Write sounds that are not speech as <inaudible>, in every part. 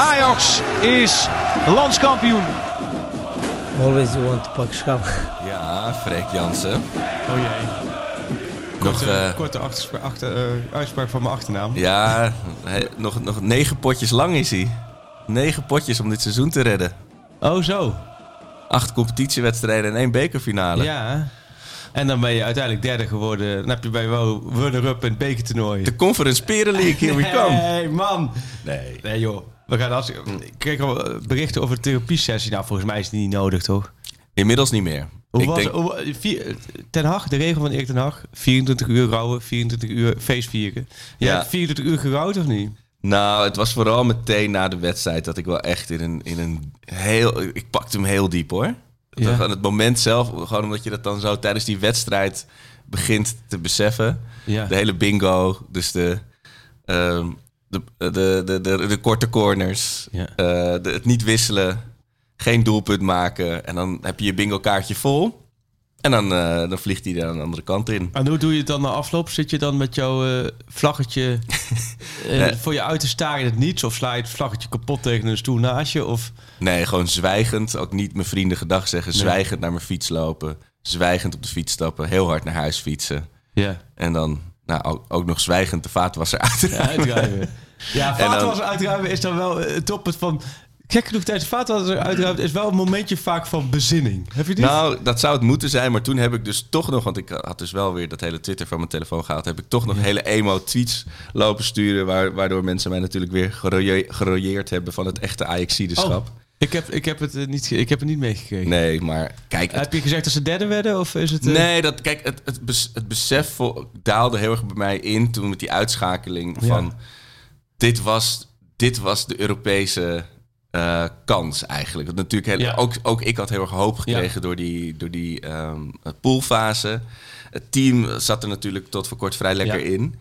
Ajax is landskampioen. Always you want to pak schap. Ja, Freek Jansen. Oh jee. Nog, Korte, eh, korte achterspa- achter, eh, uitspraak van mijn achternaam. Ja, hij- nog, nog negen potjes lang is hij. Negen potjes om dit seizoen te redden. Oh, zo. Acht competitiewedstrijden en één bekerfinale. Ja. En dan ben je uiteindelijk derde geworden. Dan heb je bij wel runner-up in het bekertoernooi. De Conference Peren League, here we <laughs> come. Hey, man. Nee. Nee, joh. We gaan als, ik kreeg al eh, berichten over de therapiesessie. Nou, volgens mij is die niet nodig, toch? Inmiddels niet meer. Hoe Ik was denk, hoe- vier- Ten Hag, de regel van Erik Ten Hag. 24 uur rouwen, 24 uur feestvieren. Je Ja. hebt 24 uur gerouwd of niet? nou, het was vooral meteen na de wedstrijd dat ik wel echt in een, in een heel... Ik pakte hem heel diep hoor. Ja. Aan het moment zelf, gewoon omdat je dat dan zo tijdens die wedstrijd begint te beseffen. Ja. De hele bingo, dus de, ehm, de, de, de, de, de korte corners, Ja. eh, de, het niet wisselen, geen doelpunt maken. En dan heb je je bingo kaartje vol. En dan, eh, dan vliegt hij er aan de andere kant in. En hoe doe je het dan na afloop? Zit je dan met jouw eh, vlaggetje <laughs> Nee. voor je uit te staren in het niets? Of sla je het vlaggetje kapot tegen een stoel naast je? Of... Nee, gewoon zwijgend. Ook niet mijn vrienden gedag zeggen. Zwijgend naar mijn fiets lopen. Zwijgend op de fiets stappen. Heel hard naar huis fietsen. Ja. En dan nou, ook, ook nog zwijgend de vaatwasser <laughs> uit. Ja, uitruimen. Ja, dan- vaatwasser uitruimen is dan wel eh, het toppunt van... Gek genoeg, tijdens vaatwasser uitruimen is wel een momentje vaak van bezinning. Heb je dit? Nou, dat zou het moeten zijn. Maar toen heb ik dus toch nog... Want ik had dus wel weer dat hele Twitter van mijn telefoon gehaald. Heb ik toch nog hele emo-tweets lopen sturen. Waar, waardoor mensen mij natuurlijk weer gerooieerd hebben... van het echte Ajaxideskap. Oh, ik, heb, ik, heb het, eh, niet, ik heb het niet meegekregen. Nee, maar kijk... het- Heb je gezegd dat ze derde werden? Of is het... eh, Nee, dat, kijk, het, het, bes- het besef vo- daalde heel erg bij mij in toen met die uitschakeling Ja. van dit was, dit was de Europese eh, kans eigenlijk. Want natuurlijk heel- Ja. ook, ook ik had heel erg hoop gekregen door die, door die ehm, poolfase. Het team zat er natuurlijk tot voor kort vrij lekker Ja. in.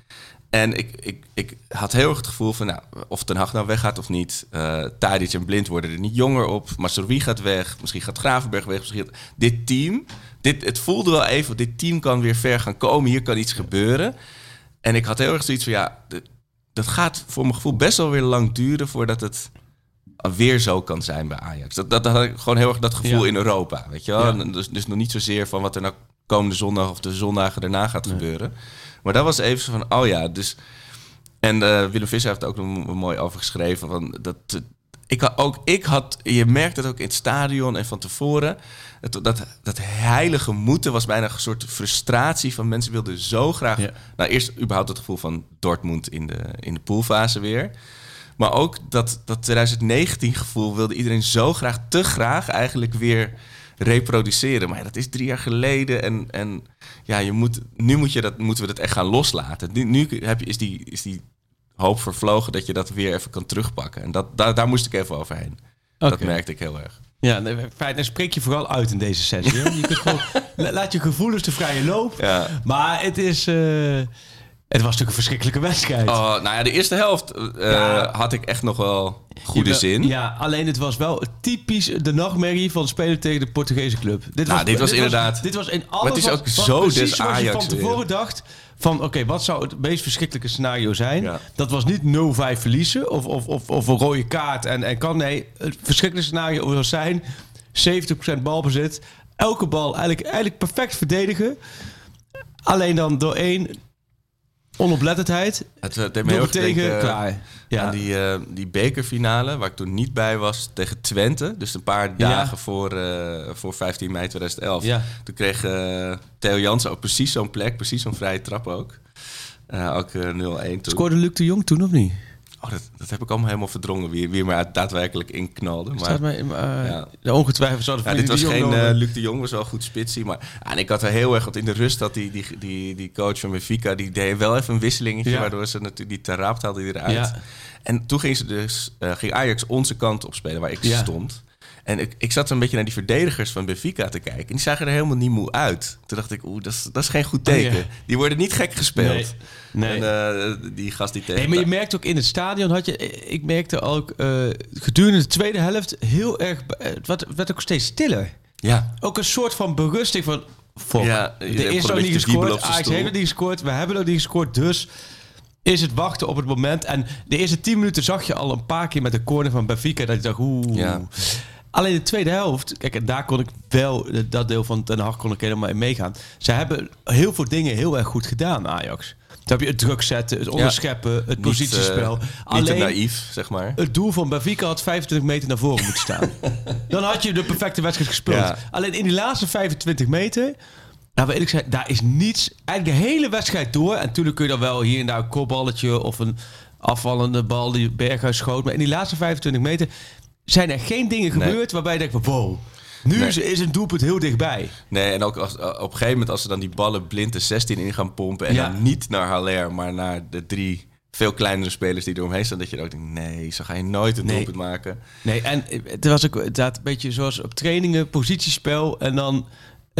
En ik, ik, ik had heel erg het gevoel van, nou, of Ten Hag nou weggaat of niet. Tadic en Blind worden er niet jonger op. Masrowi gaat weg. Misschien gaat Gravenberg weg. Misschien gaat- dit team, dit, het voelde wel even, dit team kan weer ver gaan komen. Hier kan iets gebeuren. En ik had heel erg zoiets van, ja, dat gaat voor mijn gevoel best wel weer lang duren voordat het weer zo kan zijn bij Ajax. Dat, dat, dat had ik gewoon heel erg dat gevoel Ja. in Europa, weet je wel. Ja. Dus, dus nog niet zozeer van wat er nou komende zondag of de zondagen daarna gaat gebeuren. Maar dat was even zo van, oh ja, dus... En eh, Willem Visser heeft ook nog mooi over geschreven. Van dat, eh, ik had ook, ik had, je merkt het ook in het stadion en van tevoren. Het, dat, dat heilige moeten was bijna een soort frustratie van mensen wilden zo graag. Ja. Nou, eerst überhaupt het gevoel van Dortmund in de, in de poolfase weer. Maar ook dat, dat 2019 gevoel wilde iedereen zo graag, te graag eigenlijk weer reproduceren. Maar dat is drie jaar geleden. En, en ja, je moet, nu moet je dat, moeten we dat echt gaan loslaten. Nu, nu heb je, is, die, is die hoop vervlogen dat je dat weer even kan terugpakken. En dat, daar, daar moest ik even overheen. Dat merkte ik heel erg. Ja, fijn. En spreek je vooral uit in deze sessie. hè? Je kunt gewoon, <laughs> la- laat je gevoelens de vrije loop. Ja. Maar het is... eh, het was natuurlijk een verschrikkelijke wedstrijd. Oh, nou ja, de eerste helft eh, Ja. had ik echt nog wel goede zin. Ja, alleen het was wel typisch de nachtmerrie van spelen tegen de Portugese club. Dit Nou, dit was inderdaad- dit was in alles Maar het is ook wat zo precies des je van tevoren weer. dacht van... Oké, wat zou het meest verschrikkelijke scenario zijn? Ja. Dat was niet 0-5 verliezen of, of, of, of een rode kaart en, en kan. Nee, het verschrikkelijke scenario zou zijn... 70% balbezit. Elke bal eigenlijk, eigenlijk perfect verdedigen. Alleen dan door één onoplettendheid. Het, eh, deed me heel tegen, klaar. Ja. aan die, eh, die bekerfinale, waar ik toen niet bij was, tegen Twente. Dus een paar Ja. dagen voor, eh, voor 15 mei 2011. Ja. Toen kreeg Theo Jansen ook precies zo'n plek, precies zo'n vrije trap ook. Ook eh, 0-1 toen. Scoorde Luc de Jong toen of niet? Oh, dat, dat heb ik allemaal helemaal verdrongen. Wie, wie maar daadwerkelijk in knalde. Maar, mij, eh, Ja. de ongetwijfeld zouden ja, dit was geen eh, Luc de Jong, was wel goed spitsie. Maar ja, en ik had er heel erg... Want in de rust had die, die, die, die coach van Benfica... die deed wel even een wisselingetje... Ja. waardoor ze natuurlijk die Tarabt haalde die eruit. Ja. En toen ging, ze dus, eh, ging Ajax onze kant op spelen, waar ik stond. En ik, ik zat een beetje naar die verdedigers van Benfica te kijken. En die zagen er helemaal niet moe uit. Toen dacht ik, oeh, dat is, dat is geen goed teken. Oh, ja. Die worden niet gek gespeeld. Nee. Nee. En eh, die gast die tegen... Nee, maar je merkt ook in het stadion had je, ik merkte ook eh, gedurende de tweede helft heel erg, eh, het werd, werd ook steeds stiller. Ja, Ook een soort van berusting van, fuck, Ja, gewoon nog een niet gescoord, Ajax heeft nog niet gescoord, we hebben nog niet gescoord, dus is het wachten op het moment. En de eerste tien minuten zag je al een paar keer met de corner van Benfica dat je dacht, oeh. Ja. Alleen de tweede helft, kijk, en daar kon ik wel, dat deel van Den Haag kon ik helemaal in meegaan. Ze hebben heel veel dingen heel erg goed gedaan, Ajax. Toen heb je het druk zetten, het onderscheppen, het niet, positiespel. eh, niet Alleen naïef, zeg maar. het doel van Benfica had 25 meter naar voren moeten staan. <laughs> Dan had je de perfecte wedstrijd gespeeld. Ja. Alleen in die laatste 25 meter... Nou, ik zeggen, daar is niets... Eigenlijk de hele wedstrijd door. En natuurlijk kun je dan wel hier en daar een kopballetje... of een afvallende bal die Berghuis schoot. Maar in die laatste 25 meter zijn er geen dingen Nee. gebeurd... waarbij je denkt, van, wow, nu Nee. is, is een doelpunt heel dichtbij. Nee, en ook als, op een gegeven moment als ze dan die ballen blind de 16 in gaan pompen... en Ja. dan niet naar Haller, maar naar de drie veel kleinere spelers die eromheen staan... dat je dan ook denkt, nee, zo ga je nooit een Nee. doelpunt maken. Nee, en het was ook inderdaad een beetje zoals op trainingen, positiespel en dan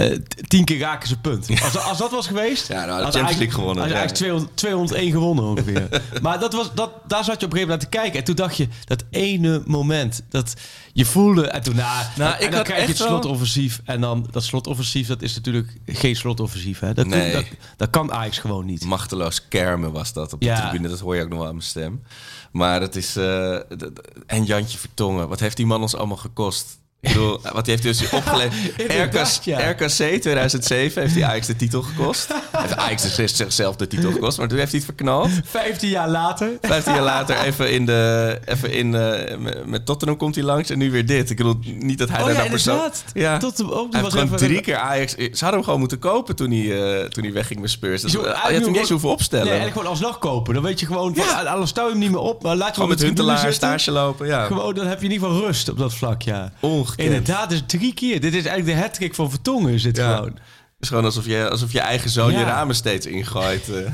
t- tien keer raken ze punt. Als, als dat was geweest, Ja, nou, de Champions League gewonnen, had. Ajax 200, 201 gewonnen ongeveer. <laughs> maar dat was, dat, daar zat je op een gegeven moment naar te kijken. En toen dacht je, dat ene moment, dat je voelde... En toen, nou, Nou, en ik dan had krijg je het slotoffensief. En dan, dat slotoffensief, dat is natuurlijk geen slotoffensief. Hè? Dat, Nee. dat, dat kan Ajax gewoon niet. Machteloos kermen was dat op de Ja. tribune. Dat hoor je ook nog wel aan mijn stem. Maar het is... d- en Jantje Vertongen, wat heeft die man ons allemaal gekost? Ik bedoel, wat heeft hij dus <laughs> opgeleverd? Inderdaad, RK, ja. RKC 2007 heeft hij Ajax de titel gekost. Heeft Ajax dus zichzelf de titel gekost, maar toen heeft hij het verknald. 15 jaar later... 15 jaar later <laughs> even in de... Even in, eh, met- Tottenham komt hij langs en nu weer dit. Ik bedoel, niet dat hij Oh daar ja, nou persoon... Ja. Tot hem ook, die hij was gewoon even- drie keer Ajax... Ze hadden hem gewoon moeten kopen toen hij, eh, toen hij wegging met Spurs. Dat, je had hem niet eens hoeven opstellen. Nee, eigenlijk gewoon alsnog kopen. Dan weet je gewoon, Ja. ah, alles stel je hem niet meer op, maar laat hem met de Huntelaar stage lopen. Ja. Gewoon, dan heb je in ieder geval rust op dat vlak, ja. Inderdaad, dus drie keer. Dit is eigenlijk de hattrick van Vertongen, is Ja. gewoon. Het is gewoon alsof je, alsof je eigen zoon Ja. je ramen steeds ingooit. eh,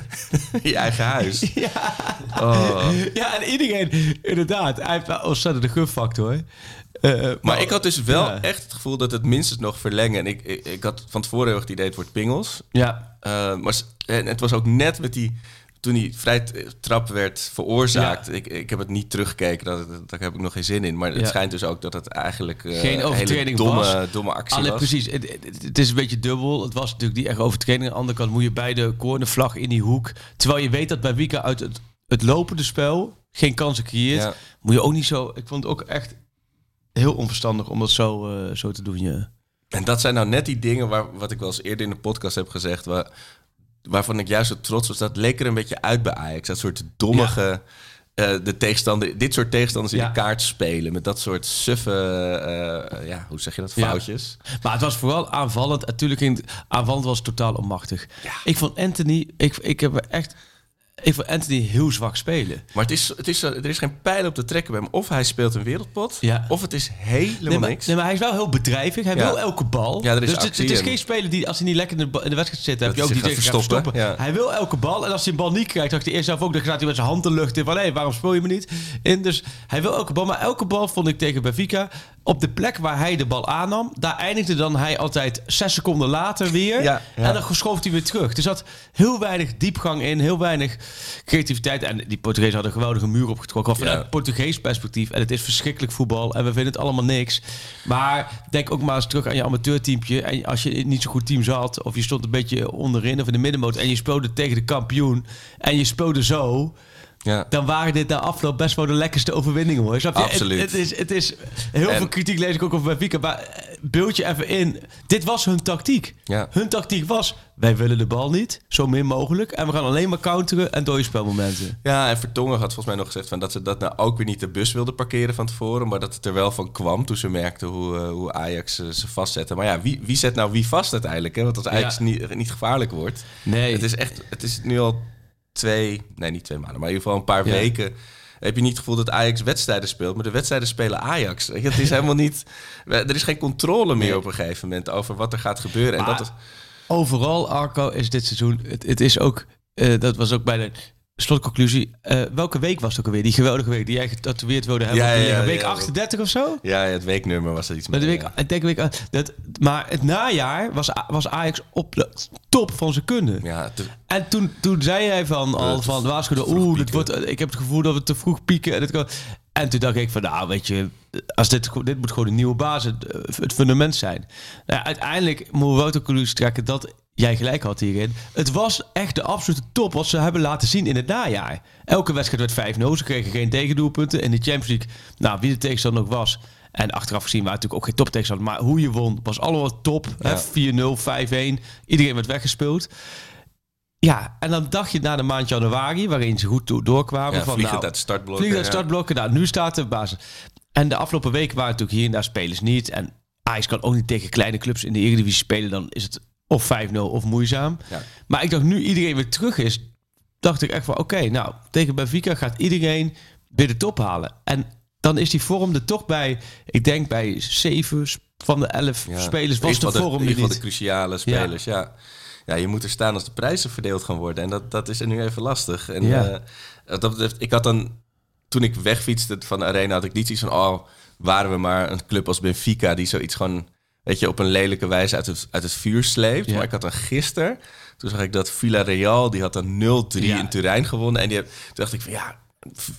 <laughs> je eigen huis. <laughs> Ja. Oh. ja, en iedereen, inderdaad. Hij heeft ontzettend de gunfactor. Eh, Maar ik had dus wel Ja. echt het gevoel dat het minstens nog verlengen. En ik, ik, ik had van tevoren heel erg het idee, het wordt pingels. Ja, Eh, maar en het was ook net met die... Toen die vrij trap werd veroorzaakt. Ja. Ik, ik heb het niet teruggekeken, daar, daar heb ik nog geen zin in. Maar het Ja. schijnt dus ook dat het eigenlijk eh, Geen een overtreding hele domme, was. domme actie was. precies. Het, is een beetje dubbel. Het was natuurlijk niet echt overtreding. Aan de andere kant moet je bij de cornervlag in die hoek. Terwijl je weet dat bij Wika uit het, het lopende spel geen kansen creëert. Ja. Moet je ook niet zo... Ik vond het ook echt heel onverstandig om dat zo, eh, zo te doen. Ja. En dat zijn nou net die dingen waar, wat ik wel eens eerder in de podcast heb gezegd. Waar, waarvan ik juist zo trots was. Dat leek er een beetje uit bij Ajax. Dat soort dommige. eh, de tegenstander, dit soort tegenstanders in de kaart spelen. Met dat soort suffe. eh, ja, hoe zeg je dat? Ja. Foutjes. Maar het was vooral aanvallend. Natuurlijk, in het- aanvallend was het totaal onmachtig. Ik vond Anthony... Ik, ik heb echt... Ik vond Anthony heel zwak spelen. Maar het is, het is, er is geen pijl op te trekken bij hem. Of hij speelt een wereldpot. Ja. Of het is helemaal Nee maar, niks. nee, maar hij is wel heel bedrijvig. Hij wil elke bal. Ja, er is dus het, actie het is en- geen speler die, als hij niet lekker in de, in de wedstrijd zit, heb je ook zich tegen gaat verstoppen. Hij wil elke bal. En als hij een bal niet krijgt, dacht hij eerst zelf ook, dan gaat hij met zijn hand de lucht in. Van, hé, waarom speel je me niet? In, dus hij wil elke bal. Maar elke bal vond ik tegen Benfica, op de plek waar hij de bal aannam, daar eindigde dan hij altijd zes seconden later weer. Ja, ja. En dan schoof hij weer terug. Dus er zat heel weinig diepgang in, heel weinig creativiteit. En die Portugezen hadden een geweldige muur opgetrokken. Vanuit Ja. Portugees perspectief. En het is verschrikkelijk voetbal. En we vinden het allemaal niks. Maar denk ook maar eens terug aan je amateurteampje. En als je niet zo'n goed team zat. Of je stond een beetje onderin of in de middenmoot. En je speelde tegen de kampioen. En je speelde zo. Ja. Dan waren dit na afloop best wel de lekkerste overwinningen hoor. Snap je? Het- Absoluut. Het, is, het is heel En- veel kritiek lees ik ook over Benfica. Maar eh, beeld je even in. Dit was hun tactiek. Ja. Hun tactiek was. Wij willen de bal niet. Zo min mogelijk. En we gaan alleen maar counteren en dode spelmomenten. Ja, en Vertongen had volgens mij nog gezegd van dat ze dat nou ook weer niet de bus wilden parkeren van tevoren. Maar dat het er wel van kwam toen ze merkten hoe, eh, hoe Ajax eh, ze vastzetten. Maar ja, wie, wie zet nou wie vast uiteindelijk? Hè? Want als Ajax Ja. niet, niet gevaarlijk wordt. Nee. Het is echt, het is nu al twee, nee niet twee maanden, maar in ieder geval een paar Ja. weken heb je niet het gevoel dat Ajax wedstrijden speelt, maar de wedstrijden spelen Ajax. Het is <laughs> helemaal niet. Er is geen controle meer op een gegeven moment over wat er gaat gebeuren. en dat is, Overal, Arco, is dit seizoen... Het, het is ook... eh, dat was ook bij de slotconclusie. Eh, welke week was het ook alweer? Die geweldige week die jij getatoeëerd wilde hebben. Ja, ja, week ja. 38 of zo? ja, het weeknummer was er iets Maar de week, ik denk week, dat, maar het najaar was, was Ajax op de top van zijn kunde. Ja, te- En toen, toen zei jij van al van waarschuwde, oeh, dit wordt, ik heb het gevoel dat we te vroeg pieken. En, het kan- en toen dacht ik van, nou weet je, als dit, dit moet gewoon een nieuwe basis, het, het fundament zijn. Nou, uiteindelijk moeten we wel de conclusie trekken dat jij gelijk had hierin. Het was echt de absolute top wat ze hebben laten zien in het najaar. Elke wedstrijd werd 5-0, ze kregen geen tegendoelpunten. In de Champions League, nou wie de tegenstander ook was... En achteraf gezien waren natuurlijk ook geen toptegenstander. Maar hoe je won was allemaal top. Ja. 4-0, 5-1. Iedereen werd weggespeeld. Ja, en dan dacht je na de maand januari, waarin ze goed doorkwamen. ja, van, vliegend nou, de startblokken. vliegen ja. startblokken. Nou, nu staat de basis. En de afgelopen weken waren natuurlijk hier en daar spelers niet. En Ajax kan ook niet tegen kleine clubs in de Eredivisie spelen. Dan is het of 5-0 of moeizaam. Ja. Maar ik dacht, nu iedereen weer terug is, dacht ik echt van... Oké, nou, tegen Benfica gaat iedereen weer de top halen. En dan is die vorm er toch bij... Ik denk bij zeven van de elf Ja. spelers was de vorm er niet. de cruciale spelers, ja. ja. je moet er staan als de prijzen verdeeld gaan worden. En dat, dat is er nu even lastig. En Ja. eh, wat dat betreft, ik had dan... Toen ik wegfietste van de arena, had ik niet iets van... Oh, waren we maar een club als Benfica... die zoiets gewoon, weet je, op een lelijke wijze uit het, uit het vuur sleept. Ja. Maar ik had dan gisteren... Toen zag ik dat Villarreal, die had dan 0-3 Ja. in Turijn gewonnen. En die heb, toen dacht ik van, ja...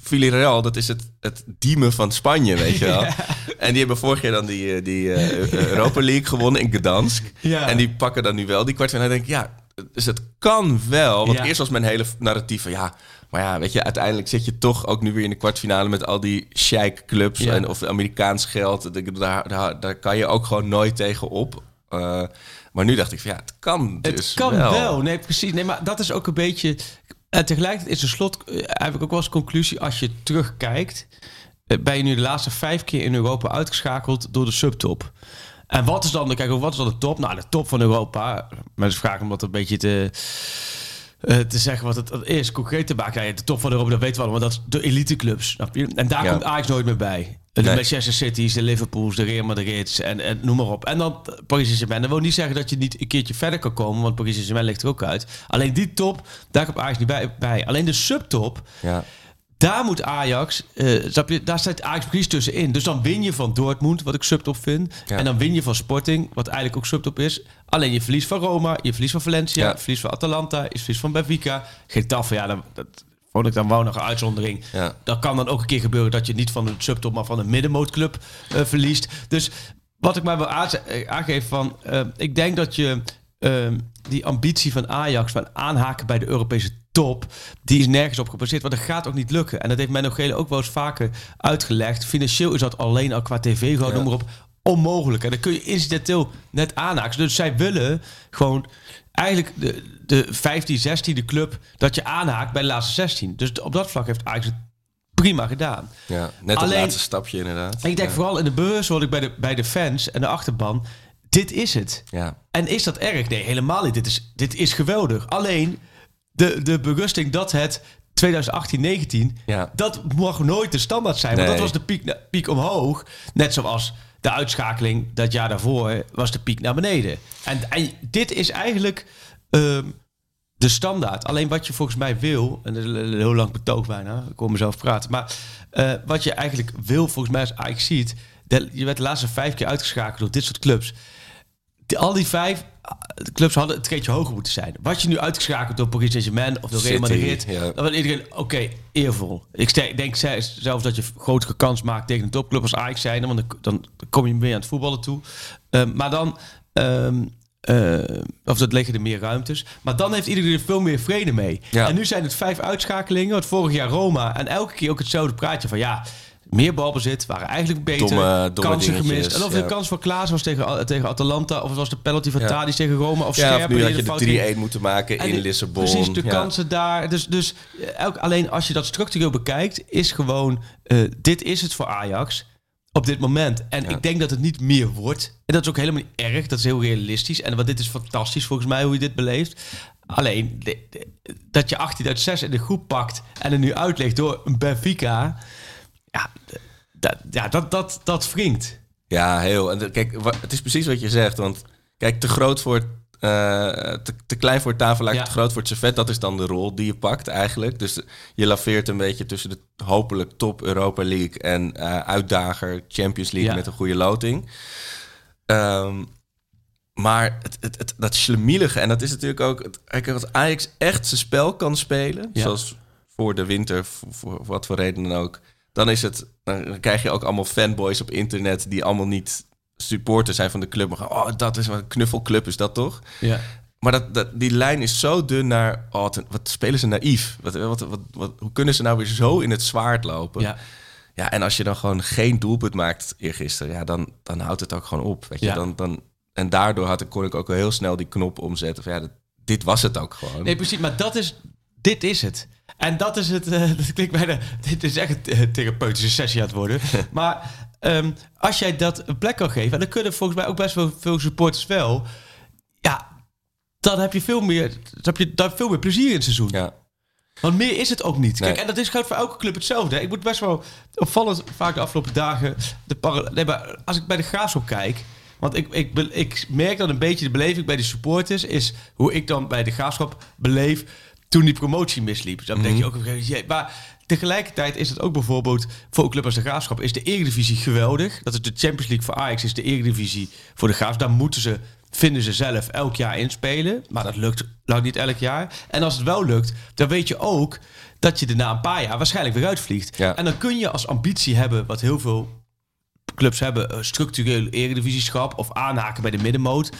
Villarreal, dat is het, het diemen van Spanje, weet je wel. <laughs> En die hebben vorig jaar dan die, eh, die eh, <laughs> Europa League gewonnen in Gdansk. En die pakken dan nu wel die kwartfinale. En dan denk ik, ja, dus het kan wel. Want eerst was mijn hele narratief van, ja... Maar ja, weet je, uiteindelijk zit je toch ook nu weer in de kwartfinale... met al die sheik-clubs Ja. en, of Amerikaans geld. Daar, daar, daar kan je ook gewoon nooit tegen op. Eh, maar nu dacht ik van, ja, het kan dus Het kan wel. wel. Nee, precies. Nee, maar dat is ook een beetje... En tegelijkertijd is de slot... eh, heb ik ook wel als conclusie, als je terugkijkt... eh, ben je nu de laatste vijf keer in Europa uitgeschakeld door de subtop. En wat is dan, kijk, wat is dan de top? Nou, de top van Europa. Mensen vragen om dat een beetje te, eh, te zeggen wat het is. Concreet te maken. De top van Europa, dat weten we allemaal. Dat is de eliteclubs. Snap je? En daar Ja. komt Ajax nooit meer bij. De Nee. Manchester City's, de Liverpools, de Real Madrid's en, en noem maar op. En dan Paris Saint-Germain. Dat wil niet zeggen dat je niet een keertje verder kan komen, want Paris Saint-Germain ligt er ook uit. Alleen die top, daar komt Ajax niet bij. bij. Alleen de subtop, Ja. Daar moet Ajax, eh, daar staat Ajax precies tussenin. Dus dan win je van Dortmund, wat ik subtop vind. Ja. En dan win je van Sporting, wat eigenlijk ook subtop is. Alleen je verliest van Roma, je verliest van Valencia, Ja. je verliest van Atalanta, je verliest van Benfica. Getafe, ja, dat, dat vond ik dan wel nog een uitzondering. Ja. Dat kan dan ook een keer gebeuren dat je niet van een subtop, maar van een middenmootclub eh, verliest. Dus wat ik maar wil eh, aangeven van, ik denk dat je die ambitie van Ajax van aanhaken bij de Europese top, die is nergens op gebaseerd, want dat gaat ook niet lukken. En dat heeft Menno Gele ook wel eens vaker uitgelegd. Financieel is dat alleen al qua tv, gewoon Ja. noem maar op, onmogelijk. En dan kun je incidenteel net aanhaken. Dus zij willen gewoon eigenlijk de, de 15, 16e club dat je aanhaakt bij de laatste 16. Dus op dat vlak heeft Ajax het prima gedaan. ja, net Alleen- het laatste stapje inderdaad. En ik denk ja. vooral in de bewustwording bij de, bij de fans en de achterban. Dit is het. Ja. En is dat erg? Nee, helemaal niet. Dit is, dit is geweldig. Alleen de, de berusting dat het 2018, 19, Ja. dat mag nooit de standaard zijn. Want dat was de piek, piek omhoog. Net zoals de uitschakeling dat jaar daarvoor was de piek naar beneden. En, en dit is eigenlijk ehm, de standaard. Alleen wat je volgens mij wil, en dat is een heel lang betoog bijna, ik hoor mezelf praten. Maar eh, wat je eigenlijk wil, volgens mij als Ajax ziet, je werd de laatste vijf keer uitgeschakeld door dit soort clubs. Al die vijf de clubs hadden het treetje hoger moeten zijn. Wat je nu uitgeschakeld door Paris Saint-Germain of door Real Madrid, ja. dan wil iedereen, oké, eervol. Ik denk ze- zelfs dat je grotere kans maakt tegen een topclub als Ajax zijn, want dan, kom je meer aan het voetballen toe. Ehm, maar dan, ehm, eh, of dat liggen er meer ruimtes. Maar dan heeft iedereen er veel meer vrede mee. Ja. En nu zijn het vijf uitschakelingen. Wat vorig jaar Roma. En elke keer ook hetzelfde praatje van ja. Meer balbezit, waren eigenlijk beter. Domme- domme kansen gemist. En of ja. de kans van Klaas was tegen, tegen Atalanta, of het was de penalty van Ja. Tadic tegen Roma, of Ja, Scherpen. nu die had je de ging. 3-1 moeten maken En in de- Lissabon. Precies, de kansen daar. Dus, dus eh, elk, alleen als je dat structureel bekijkt, is gewoon, eh, dit is het voor Ajax op dit moment. En Ja. ik denk dat het niet meer wordt. En dat is ook helemaal niet erg. Dat is heel realistisch. En want dit is fantastisch volgens mij hoe je dit beleeft. Alleen de- de- dat je 18 uit 6 in de groep pakt en er nu uitlegt door een Benfica. Ja, dat, ja, dat, dat, dat wringt. Ja, heel. En kijk, het is precies wat je zegt. Want kijk, te groot voor het, eh, te, te klein voor het tafellaag, Ja. te groot voor het servet. Dat is dan de rol die je pakt eigenlijk. Dus je laveert een beetje tussen de hopelijk top Europa League en eh, uitdager Champions League Ja. met een goede loting. Ehm, maar het, het, het, dat slemielige, en dat is natuurlijk ook... Het, als Ajax echt zijn spel kan spelen, Ja. zoals voor de winter, voor, voor wat voor reden dan ook... dan, is het, dan krijg je ook allemaal fanboys op internet... die allemaal niet supporter zijn van de club. Maar gaan, oh, dat is wat een knuffelclub is dat toch? Ja. Maar dat, dat, die lijn is zo dun naar... Oh, wat, wat spelen ze naïef? Wat, wat, wat, wat, hoe kunnen ze nou weer zo in het zwaard lopen? Ja. Ja, en als je dan gewoon geen doelpunt maakt eergisteren, ja, dan, dan houdt het ook gewoon op. Weet je? Ja. Dan, dan, en daardoor had ik, kon ik ook heel snel die knop omzetten. Van, ja, dat, dit was het ook gewoon. Nee, precies. Maar dat is, dit is het. En dat is het. eh, <laughs> dat klinkt bijna. Dit is echt een therapeutische sessie aan het worden. <laughs> maar ehm, als jij dat een plek kan geven, en dan kunnen volgens mij ook best wel veel supporters wel. Ja, dan heb je veel meer. Dan heb je, dan veel meer plezier in het seizoen. Ja, Want meer is het ook niet. Kijk, Nee. en dat is geldt voor elke club hetzelfde. Ik moet best wel opvallend vaak de afgelopen dagen. De nee, maar als ik bij de Graafschap kijk. Want ik, ik, ik merk dan een beetje de beleving bij de supporters. Is hoe ik dan bij de Graafschap beleef. Toen die promotie misliep. Dus dan denk je ook. op een gegeven moment, Maar tegelijkertijd is het ook bijvoorbeeld. voor een club als de Graafschap. is de Eredivisie geweldig. Dat is de Champions League voor Ajax. Is de Eredivisie voor de Graafschap. Daar moeten ze. Vinden ze zelf elk jaar inspelen. Maar dat lukt lang niet elk jaar. En als het wel lukt, dan weet je ook dat je er na een paar jaar waarschijnlijk weer uitvliegt. Ja. En dan kun je als ambitie hebben, wat heel veel clubs hebben, structureel eredivisieschap of aanhaken bij de middenmoot.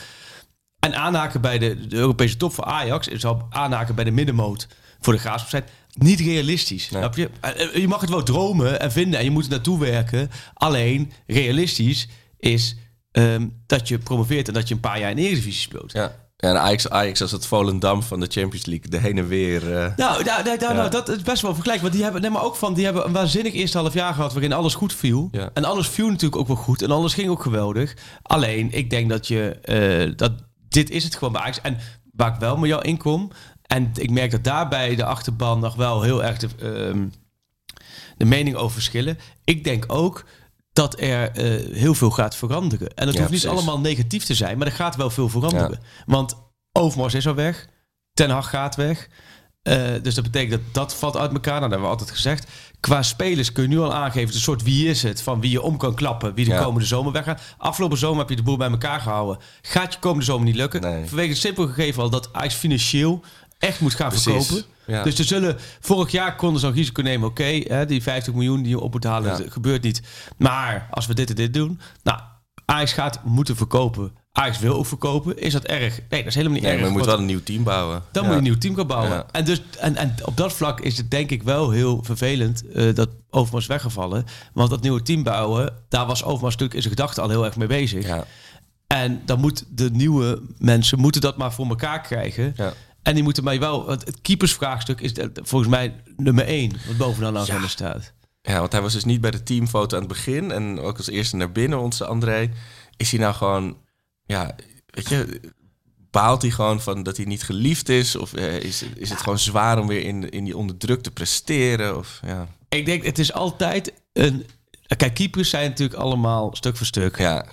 En aanhaken bij de, de Europese top voor Ajax is al aanhaken bij de middenmoot voor de graafschap zijn niet realistisch. Je? Eh, eh, Je mag het wel dromen en vinden en je moet er naartoe werken. Alleen realistisch is ehm, dat je promoveert en dat je een paar jaar in de eredivisie speelt. ja. En Ajax, Ajax als het Volendam van de Champions League. De heen en weer. eh, Nou, nou, nou, nou, Ja. dat is best wel vergelijkbaar. Want die hebben, nee, maar ook van, die hebben een waanzinnig eerste half jaar gehad waarin alles goed viel. Ja. En alles viel natuurlijk ook wel goed. En alles ging ook geweldig. Alleen, ik denk dat je, eh, dat dit is het gewoon bij Ajax. En waar ik wel met jou in kom, en ik merk dat daarbij de achterban nog wel heel erg de, ehm, de mening over verschillen. Ik denk ook dat er eh, heel veel gaat veranderen. En dat Ja, hoeft niet precies. allemaal negatief te zijn, maar er gaat wel veel veranderen. Want Overmars is al weg. Ten Hag gaat weg. Eh, dus dat betekent dat dat valt uit elkaar. Nou, dat hebben we altijd gezegd. Qua spelers kun je nu al aangeven, een soort wie is het, van wie je om kan klappen, wie de Ja. komende zomer weggaat. Afgelopen zomer heb je de boel bij elkaar gehouden. Gaat je komende zomer niet lukken? Nee. Vanwege het simpele gegeven al dat Ajax financieel echt moet gaan Precies. verkopen. Ja. Dus er zullen, vorig jaar konden ze al risico nemen. Oké, die 50 miljoen die je op moet halen, Ja. gebeurt niet. Maar als we dit en dit doen, nou, Ajax gaat moeten verkopen. Ajax wil ook verkopen. Is dat erg? Nee, dat is helemaal niet nee, erg. maar je moet wel een nieuw team bouwen. dan Ja. moet je een nieuw team gaan bouwen. Ja. En, dus, en, en op dat vlak is het denk ik wel heel vervelend eh, dat Overmars weggevallen. Want dat nieuwe team bouwen, daar was Overmars natuurlijk in zijn gedachten al heel erg mee bezig. Ja. En dan moet de nieuwe mensen moeten dat maar voor elkaar krijgen. Ja. En die moeten mij wel... want Het keepersvraagstuk is volgens mij nummer één. Wat bovenaan de agenda staat. Ja, want hij was dus niet bij de teamfoto aan het begin. En ook als eerste naar binnen, onze André. Is hij nou gewoon, ja, weet je, baalt hij gewoon van dat hij niet geliefd is? Of eh, is, is het gewoon zwaar om weer in, in die onderdruk te presteren? Of, ja. Ik denk, het is altijd een... Kijk, keepers zijn natuurlijk allemaal stuk voor stuk. Ja,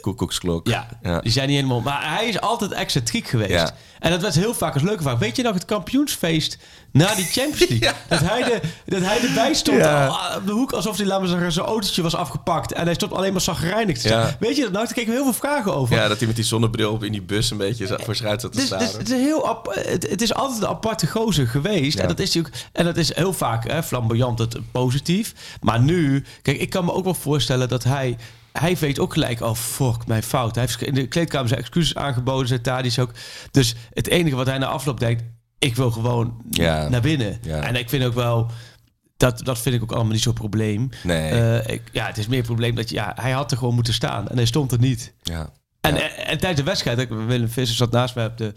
koekoeksklok. Ja, Ja. die zijn niet helemaal... Maar hij is altijd excentriek geweest. Ja. En dat werd heel vaak als leuke vraag. Weet je nog het kampioensfeest na die Champions League? <laughs> Ja. dat, hij de, dat hij erbij stond Ja. al op de hoek... alsof hij, laten zeggen, zijn autootje was afgepakt. En hij stond alleen maar zagrijnig te Ja. staan. Weet je dat nog? Daar kregen we heel veel vragen over. ja, dat hij met die zonnebril op in die bus een beetje voor zat te Dus, dus, het, is heel ap- het, het is altijd een aparte gozer geweest. En, dat is natuurlijk, en dat is heel vaak hè, flamboyant, het positief. Maar nu, kijk, ik kan me ook wel voorstellen dat hij... Hij weet ook gelijk, oh fuck, mijn fout. Hij heeft in de kleedkamer zijn excuses aangeboden, zei Tadic ook. Dus het enige wat hij na afloop denkt, ik wil gewoon Ja. naar binnen. Ja. En ik vind ook wel, dat, dat vind ik ook allemaal niet zo'n probleem. Nee. Eh, ik, ja, het is meer een probleem dat ja, hij had er gewoon moeten staan. En hij stond er niet. ja. En, Ja. en, en tijdens de wedstrijd, ik- Willem Visser zat naast mij op de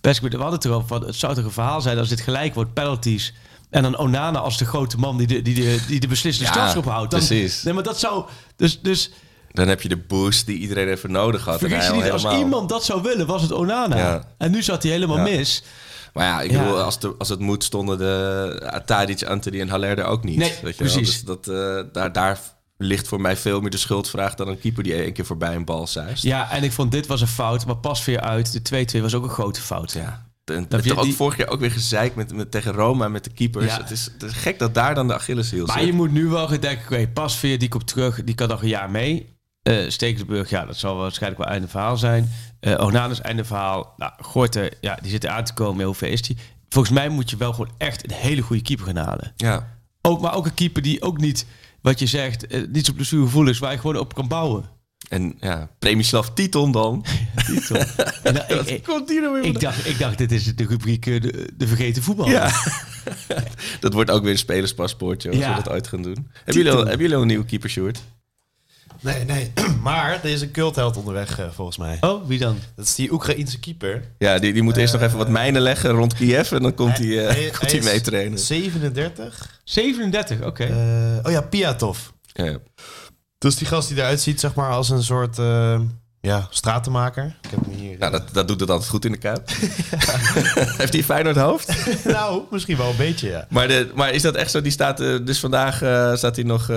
persbuurt. We hadden het erover van, het zou toch een verhaal zijn als dit gelijk wordt, penalties. En dan Onana als de grote man die de, die de, die de beslissende Ja, strafschop houdt. Dan, precies. Nee, maar dat zou... Dus, dus Dan heb je de boost die iedereen even nodig had. Vergis je niet, al als iemand dat zou willen, was het Onana. Ja. En nu zat hij helemaal Ja. mis. Maar ja, ik bedoel, als, de, als het moet, stonden de Tadic, Anthony en Haller er ook niet. Nee, weet je wel? precies. Dus dat, eh, daar, daar ligt voor mij veel meer de schuldvraag dan een keeper die één keer voorbij een bal zuist. Ja, en ik vond dit was een fout, maar pas weer uit. De 2-2 was ook een grote fout. Ja. En, Dat en je ook die- vorig jaar ook weer gezeik met, met, tegen Roma met de keepers. Ja. Het, is, het is gek dat daar dan de Achilleshiel Maar zit. je moet nu wel gaan denken, oké, Pasveer, die komt terug, die kan nog een jaar mee. Stekelenburg, ja, dat zal waarschijnlijk wel einde verhaal zijn. Eh Onanus, einde verhaal. Nou, Gorten, ja, die zit er aan te komen. Hoe ver is die? Volgens mij moet je wel gewoon echt een hele goede keeper gaan halen. Ja. Ook, maar ook een keeper die ook niet, wat je zegt, eh, niet zo blessuregevoelig is, waar je gewoon op kan bouwen. En ja, Premislav Titon dan. <laughs> <laughs> Ik, ik, komt hier nou weer ik vandaan? dacht, ik dacht, dit is de rubriek de, de vergeten voetbal. Ja. <laughs> dat wordt ook weer een spelerspaspoortje als Ja. we dat ooit gaan doen. Hebben jullie, al, hebben jullie al een nieuwe keeper, Sjoerd? Nee, nee. <clears throat> Maar er is een cultheld onderweg, eh, volgens mij. Oh, wie dan? Dat is die Oekraïense keeper. Ja, die, die moet eerst nog even wat mijnen leggen rond Kiev en dan komt hij, eh, Hij- <laughs> komt hij mee trainen. 37. 37, oké. Eh, oh ja, Piatov. Ja. Dus die gast die eruit ziet, zeg maar, als een soort eh, ja, stratenmaker. Ik heb hem hier. Nou, dat, dat doet het altijd goed in de Kuip. <laughs> <laughs> Heeft hij Feyenoord hoofd? <laughs> nou, misschien wel een beetje, ja. Maar, de, maar is dat echt zo? Die staat, eh, dus vandaag eh, staat hij nog eh,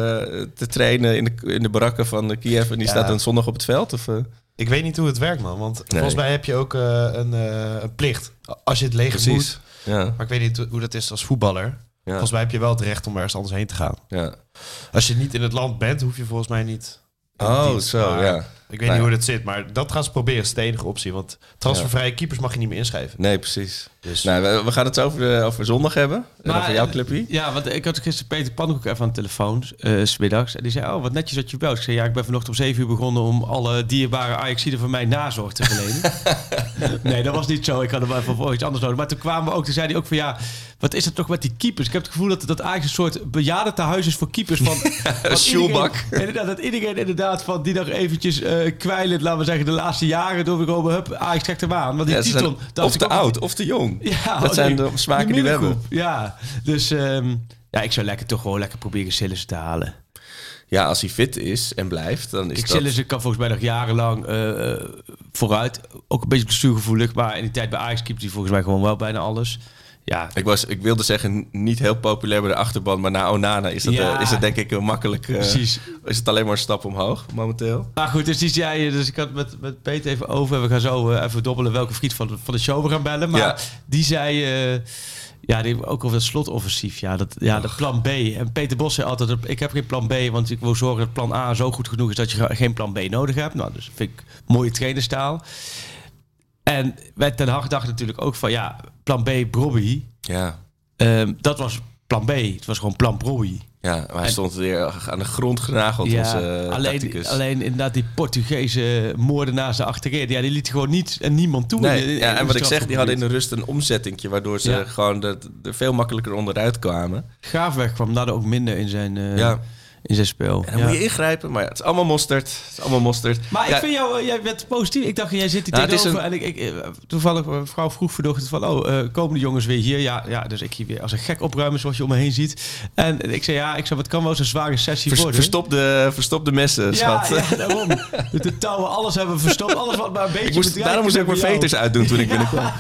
te trainen in de, in de barakken van eh, Kiev en die Ja. staat dan zondag op het veld? Of, eh? Ik weet niet hoe het werkt, man. Want volgens mij heb je ook eh, een, eh, een plicht. Als je het leger moet. Precies. Ja, Maar ik weet niet hoe dat is als voetballer. ja, Volgens mij heb je wel het recht om ergens anders heen te gaan. ja. Als je niet in het land bent, hoef je volgens mij niet. Oh, zo, Maar ja. Ik weet Nou niet ja. hoe dat zit, maar dat gaan ze proberen. is de enige optie. Want transfervrije keepers mag je niet meer inschrijven. Nee, precies. Dus Nou, we, we gaan het over, de, over zondag hebben. En Maar, over jouw eh, clubje. Ja, want ik had gisteren Peter Pannenkoek even aan de telefoon, eh, s smiddags. En die zei, oh, wat netjes dat je belt. Ik zei, ja, ik ben vanochtend om 7 uur begonnen om alle dierbare Ajaxiden van mij nazorg te verlenen. <laughs> nee, dat was niet zo. Ik had hem even voor iets anders nodig. Maar toen kwamen we ook, toen zei hij ook van, ja, wat is het toch met die keepers? Ik heb het gevoel dat dat Ajax een soort bejaardentehuis is voor keepers. Van, <laughs> van iedereen- <laughs> Inderdaad, dat iedereen inderdaad van die nog eventjes eh kwijlend, laten we zeggen, de laatste jaren door over, hup, Ajax trekt hem aan. Want die Ja, titel... dacht of te oud of te jong. ja, dat zijn de smaken die we hebben. Ja, dus ehm, ja, ik zou lekker toch gewoon lekker proberen Sillissen te halen. Ja, als hij fit is en blijft, dan is Ik dat... Sillissen kan volgens mij nog jarenlang eh, eh, vooruit. Ook een beetje blessuregevoelig, maar in die tijd bij Ajax keept hij volgens mij gewoon wel bijna alles. Ja, Ik, was, ik wilde zeggen, niet heel populair bij de achterban, maar na Onana is dat, Ja. eh, is dat denk ik heel makkelijk. eh, precies. is het alleen maar een stap omhoog momenteel. Maar goed, dus die zei, dus ik had met, met Peter even over. We gaan zo eh, even dobbelen welke vriend van de, van de show we gaan bellen. Maar Ja. die zei, ja, die, ook over het slotoffensief. Ja, dat, ja, de plan B. En Peter Bos zei altijd, ik heb geen plan B, want ik wil zorgen dat plan A zo goed genoeg is dat je ge- geen plan B nodig hebt. Nou, dus vind ik mooie trainerstaal. En met Ten Hag dacht natuurlijk ook van, ja, plan B, Brobby. Ja, Ehm, dat was plan B. Het was gewoon plan Brobby. ja maar hij En- stond weer aan de grond genageld, Ja, onze eh, alleen, tacticus. alleen inderdaad die Portugese moordenaars achterin. Ja, die liet gewoon niet en niemand toe. Nee, in- in- ja, en wat ik zeg, die hadden in de rust een omzettingje, waardoor ze Ja. gewoon er, er veel makkelijker onderuit kwamen. Graafweg kwam daardoor ook minder in zijn, eh, Ja. In zijn spel. En dan Ja. moet je ingrijpen, maar ja, het is allemaal mosterd. Het is allemaal mosterd. Maar Ja, ik vind jou, eh, jij bent positief. Ik dacht, jij zit hier Nou, is tegenover. En ik, ik, eh, toevallig, een vrouw vroeg vanochtend van, oh, eh, komen de jongens weer hier? Ja, ja, dus ik hier weer als een gek opruimen, zoals je om me heen ziet. En ik zei, ja, ik zei, het kan wel eens een zware sessie vers- worden. verstop, de, verstop de messen, ja, schat. ja, daarom. De, de touwen, alles hebben we verstopt. Alles wat maar een beetje Ik moest, daarom moest ik is mijn veters uitdoen toen ik binnenkwam.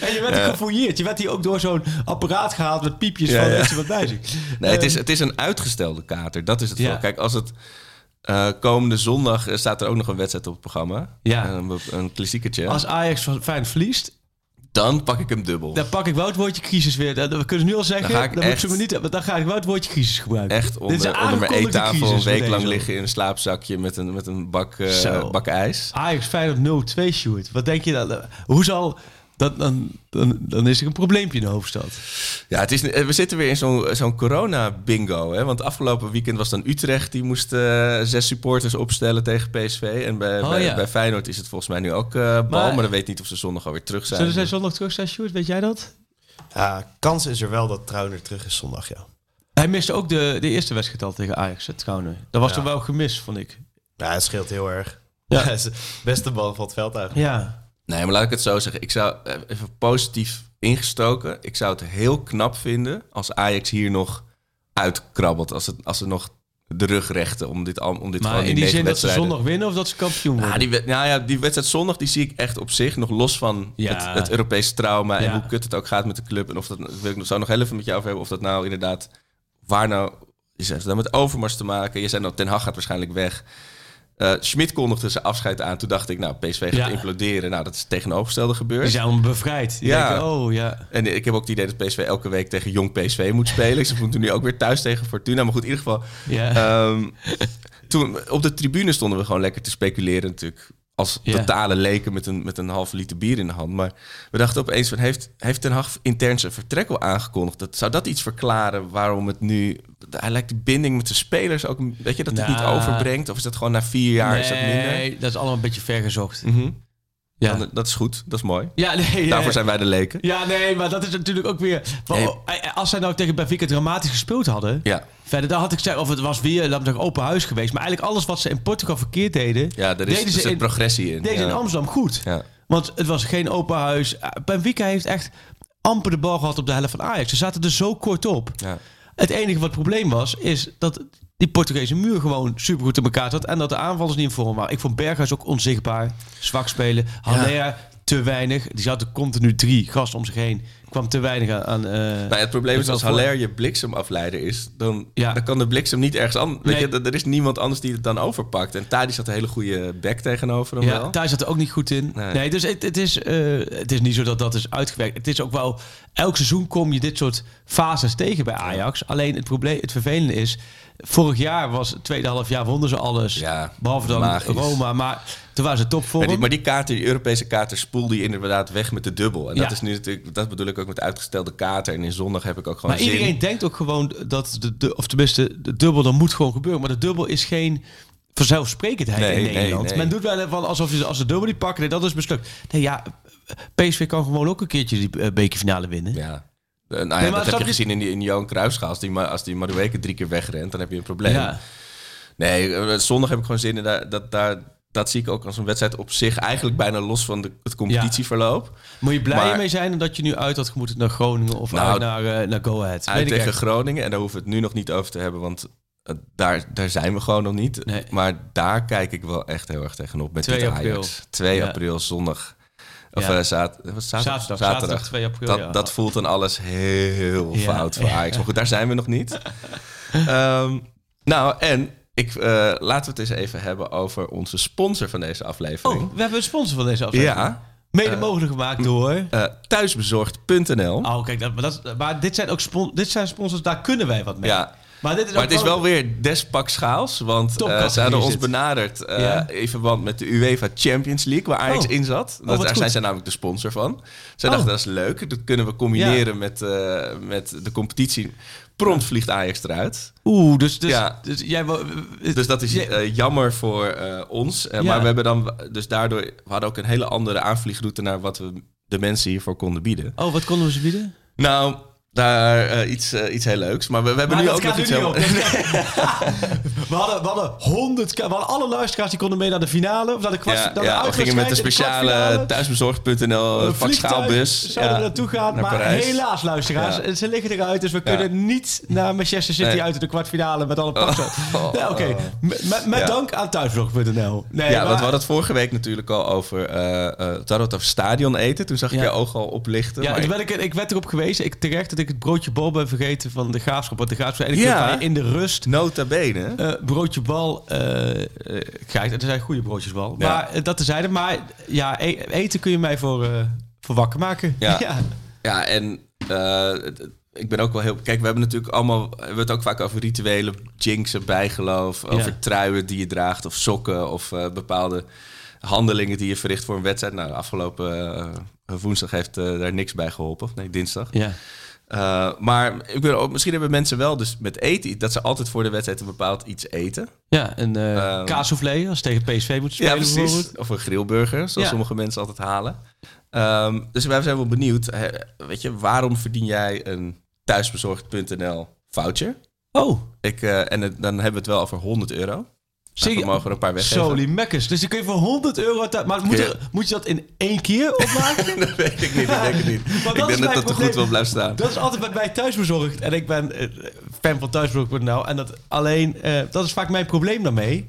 En je werd Ja. gefouilleerd. Je werd hier ook door zo'n apparaat gehaald met piepjes Ja, van ja. weet je wat bij zich. Nee, het, is, Ehm, het is een uitgestelde kater. Dat is het Ja. Kijk, als het eh, komende zondag eh, staat er ook nog een wedstrijd op het programma. Ja. Een, een klassiekertje. Als Ajax van Feyenoord verliest, Dan pak ik hem dubbel. dan pak ik wel het woordje crisis weer. Dat- We kunnen nu al zeggen, Dan dan, ga ik moet echt- ze me niet, maar dan ga ik wel het woordje crisis gebruiken. Echt Dit is onder, een onder mijn eettafel een week lang liggen in een slaapzakje met een, met een bak, eh, Zo. bak ijs. Ajax Feyenoord 0-2 shoot. Wat denk je dan? Hoe zal... Dan, dan, dan, dan is er een probleempje in de hoofdstad. Ja, het is, eh, we zitten weer in zo'n zo'n corona-bingo. Hè? Want afgelopen weekend was dan Utrecht. Die moest eh, zes supporters opstellen tegen PSV. En bij, Oh, bij, ja. bij Feyenoord is het volgens mij nu ook eh bal. Maar- Maar, dan weet niet of ze zondag alweer terug zijn. Zullen zij zondag terug zijn, Sjoerd? Weet jij dat? ja, kans is er wel dat Trauner terug is zondag, ja. Hij miste ook de, de eerste wedstrijd al tegen Ajax, het. Dat was Ja. toch wel gemis, vond ik. Ja, het scheelt heel erg. Ja. <laughs> Ja. beste bal van het veld eigenlijk. Ja. Nee, maar laat ik het zo zeggen. Ik zou eh, even positief ingestoken. Ik zou het heel knap vinden als Ajax hier nog uitkrabbelt. Als, het, als er nog de rug rechten om dit, om dit Maar gewoon in die zin dat ze zondag winnen of dat ze kampioen worden? Nou, die, nou ja, die wedstrijd zondag die zie ik echt op zich nog los van Ja. het, het Europese trauma en Ja. hoe kut het ook gaat met de club. En of dat, wil ik nog, zou nog heel even met jou over hebben, of dat nou inderdaad, waar nou, is het dan met Overmars te maken? Je zei nou, Ten Hag gaat waarschijnlijk weg. Eh Schmidt kondigde zijn afscheid aan. Toen dacht ik, nou, PSV gaat Ja. imploderen. Nou, dat is het tegenovergestelde gebeurd. Die zijn bevrijd. Die Ja. denken, oh ja. En ik heb ook het idee dat PSV elke week tegen jong PSV moet spelen. Ze moeten nu ook weer thuis tegen Fortuna. Maar goed, in ieder geval. ja. ehm, toen, op de tribune stonden we gewoon lekker te speculeren natuurlijk. Als Ja. totale leken met een, met een half liter bier in de hand. Maar we dachten opeens van, heeft, heeft Ten Hag intern zijn vertrek al aangekondigd? Dat, zou dat iets verklaren waarom het nu... Hij lijkt die binding met de spelers ook... Weet je, dat het niet Nou. overbrengt? Of is dat gewoon na vier jaar is dat minder? Nee, dat is allemaal een beetje vergezocht. Mhm. Ja. Dan- dat is goed, dat is mooi. Ja, nee. Daarvoor nee. zijn wij de leken. Ja, nee, maar dat is natuurlijk ook weer... Nee. Als zij nou tegen Benfica dramatisch gespeeld hadden... Ja, Verder, dan had ik gezegd, of het was weer zeggen, open huis geweest. Maar eigenlijk alles wat ze in Portugal verkeerd deden... ja is, deden ze in, progressie in. deden ze ja. in Amsterdam goed. Ja. Want het was geen open huis. Eh, Benfica heeft echt amper de bal gehad op de helft van Ajax. Ze zaten er zo kort op. Ja. Het enige wat het probleem was, is dat die Portugese muur gewoon supergoed in elkaar zat. En dat de aanvallers niet in vorm waren. Ik vond Berghuis ook onzichtbaar. Zwak spelen. Haller te weinig. Die zat er continu drie gasten om zich heen. Kwam te weinig aan... aan eh, Nou, het probleem is als voor- Haller je bliksemafleider is, dan, Ja. dan kan de bliksem niet ergens anders. Weet Nee. je, er is niemand anders die het dan overpakt. En Tadic had een hele goede back tegenover hem Ja, wel. daar zat er ook niet goed in. Nee. Nee, dus het, het, is, eh, het is niet zo dat dat is uitgewerkt. Het is ook wel... Elk seizoen kom je dit soort fases tegen bij Ajax. Alleen het probleem, het vervelende is... Vorig jaar was het tweede half jaar wonnen ze alles. Ja, behalve dan magisch. Roma. Maar toen waren ze topvorm. Maar die, maar die kaarten, die Europese kaarten, spoelde je inderdaad weg met de dubbel. En dat is nu natuurlijk, dat bedoel ik ook met uitgestelde kaarten. En in zondag heb ik ook gewoon Maar zin. iedereen denkt ook gewoon dat de, de of tenminste de dubbel dan moet gewoon gebeuren. Maar de dubbel is geen vanzelfsprekendheid Nee, in nee, Nederland. nee. Men doet wel van alsof je als de dubbel niet pakken, nee, dat is mislukt. Nee, ja, PSV kan gewoon ook een keertje die eh, bekerfinale winnen. Ja. Eh, Nou ja, maar dat heb je gezien in, die, in Johan Cruijffschaal. Als die, ma- als die Madueke drie keer wegrent, dan heb je een probleem. Ja. Nee, eh, zondag heb ik gewoon zin in. Dat, daar, dat zie ik ook als een wedstrijd op zich. Eigenlijk bijna los van de, het competitieverloop. Moet je blij Maar- mee zijn dat je nu uit had gemoeten naar Groningen of Nou, uit naar, eh, naar Go Ahead? Uit tegen echt. Groningen. En daar hoeven we het nu nog niet over te hebben. Want daar, daar zijn we gewoon nog niet. Nee. Maar daar kijk ik wel echt heel erg tegenop. Met 2 dit april. Ajax. 2 Ja. april, zondag. Of Ja. eh, zaad, wat is zaterdag? Zaterdag, zaterdag 2 april, Dat, ja. dat voelt dan alles heel fout voor <laughs> Ajax. Maar goed, daar zijn we nog niet. Ehm, nou, en ik, eh, laten we het eens even hebben over onze sponsor van deze aflevering. Oh, we hebben een sponsor van deze aflevering. ja, Mede mogelijk gemaakt door... eh, thuisbezorgd.nl. Oh, kijk, dat, maar, dat, maar dit zijn ook spon dit zijn sponsors, daar kunnen wij wat mee. Ja, Maar, dit is Maar het is wel weer des pak schaals. Want Topcategorie ze hadden ons benaderd eh, Ja. in verband met de UEFA Champions League, waar Ajax Oh. in zat. Dat, daar goed. zijn zij namelijk de sponsor van. Zij Oh. dachten dat is leuk. Dat kunnen we combineren met, eh, met de competitie. Prompt vliegt Ajax eruit. Oeh, dus, dus, Ja. dus jij... Dus dat is jammer voor ons. Ja. Maar we hebben dan dus daardoor... We hadden ook een hele andere aanvliegroute naar wat we de mensen hiervoor konden bieden. Oh, wat konden we ze bieden? Nou, daar eh, iets, eh, iets heel leuks. Maar we, we hebben Maar nu ook nog iets heel... op. <laughs> <laughs> we, hadden, we hadden honderd... We hadden alle luisteraars die konden mee naar de finale. Of naar de kwart, Ja, naar de ja, we gingen met de speciale thuisbezorgd.nl Een eh, zouden Ja, we naartoe gaan. naar Maar Parijs. helaas, luisteraars. Ja. Ze liggen eruit. Dus we kunnen niet naar Manchester City Nee. uit in de kwartfinale met alle pakken. Oh. Nee, Oké, met, met- dank aan thuisvlog.nl. Nee, Ja, maar- want we hadden het vorige week natuurlijk al over... we het over stadion eten. Toen zag ik je oog al oplichten. Ja, maar ik werd erop gewezen. Ik terecht dat ik het broodje bal ben vergeten van de graafschap. Want de graafschap eigenlijk Ja. in de rust. nota bene. eh, broodje bal krijgt. Het zijn goede broodjes bal. Ja. Maar eh, dat tezijde. Maar ja, e- eten kun je mij voor, eh, voor wakker maken. Ja. <laughs> ja. Ja, en ik ben ook wel heel... Kijk, we hebben natuurlijk allemaal... We hebben het ook vaak over rituelen, jinxen, bijgeloof. Over truien die je draagt of sokken of bepaalde handelingen die je verricht voor een wedstrijd. Nou, afgelopen woensdag heeft daar niks bij geholpen. Of nee, dinsdag. ja. Eh, maar ik ben ook, misschien hebben mensen wel dus met eten... dat ze altijd voor de wedstrijd een bepaald iets eten. Ja, een Ehm. kaassoufflé als ze tegen PSV moet Ja, spelen precies. bijvoorbeeld. Of een grillburger, zoals Ja. sommige mensen altijd halen. Ehm, dus wij zijn wel benieuwd. weet je, waarom verdien jij een thuisbezorgd.nl voucher? Oh, Ik, eh, en het- dan hebben we het wel over 100 euro. Zie we mogen er een paar weggeven. Soli mekkers. Dus je kun je voor 100 euro... Maar moet moet je dat in één keer opmaken? <laughs> dat weet ik niet, dat weet ik niet. <laughs> dat ik denk dat dat te goed wil blijven staan. Dat is altijd bij mij thuis bezorgd. En ik ben eh, fan van thuisbezorgd.nl. En dat alleen, eh, dat is vaak mijn probleem daarmee.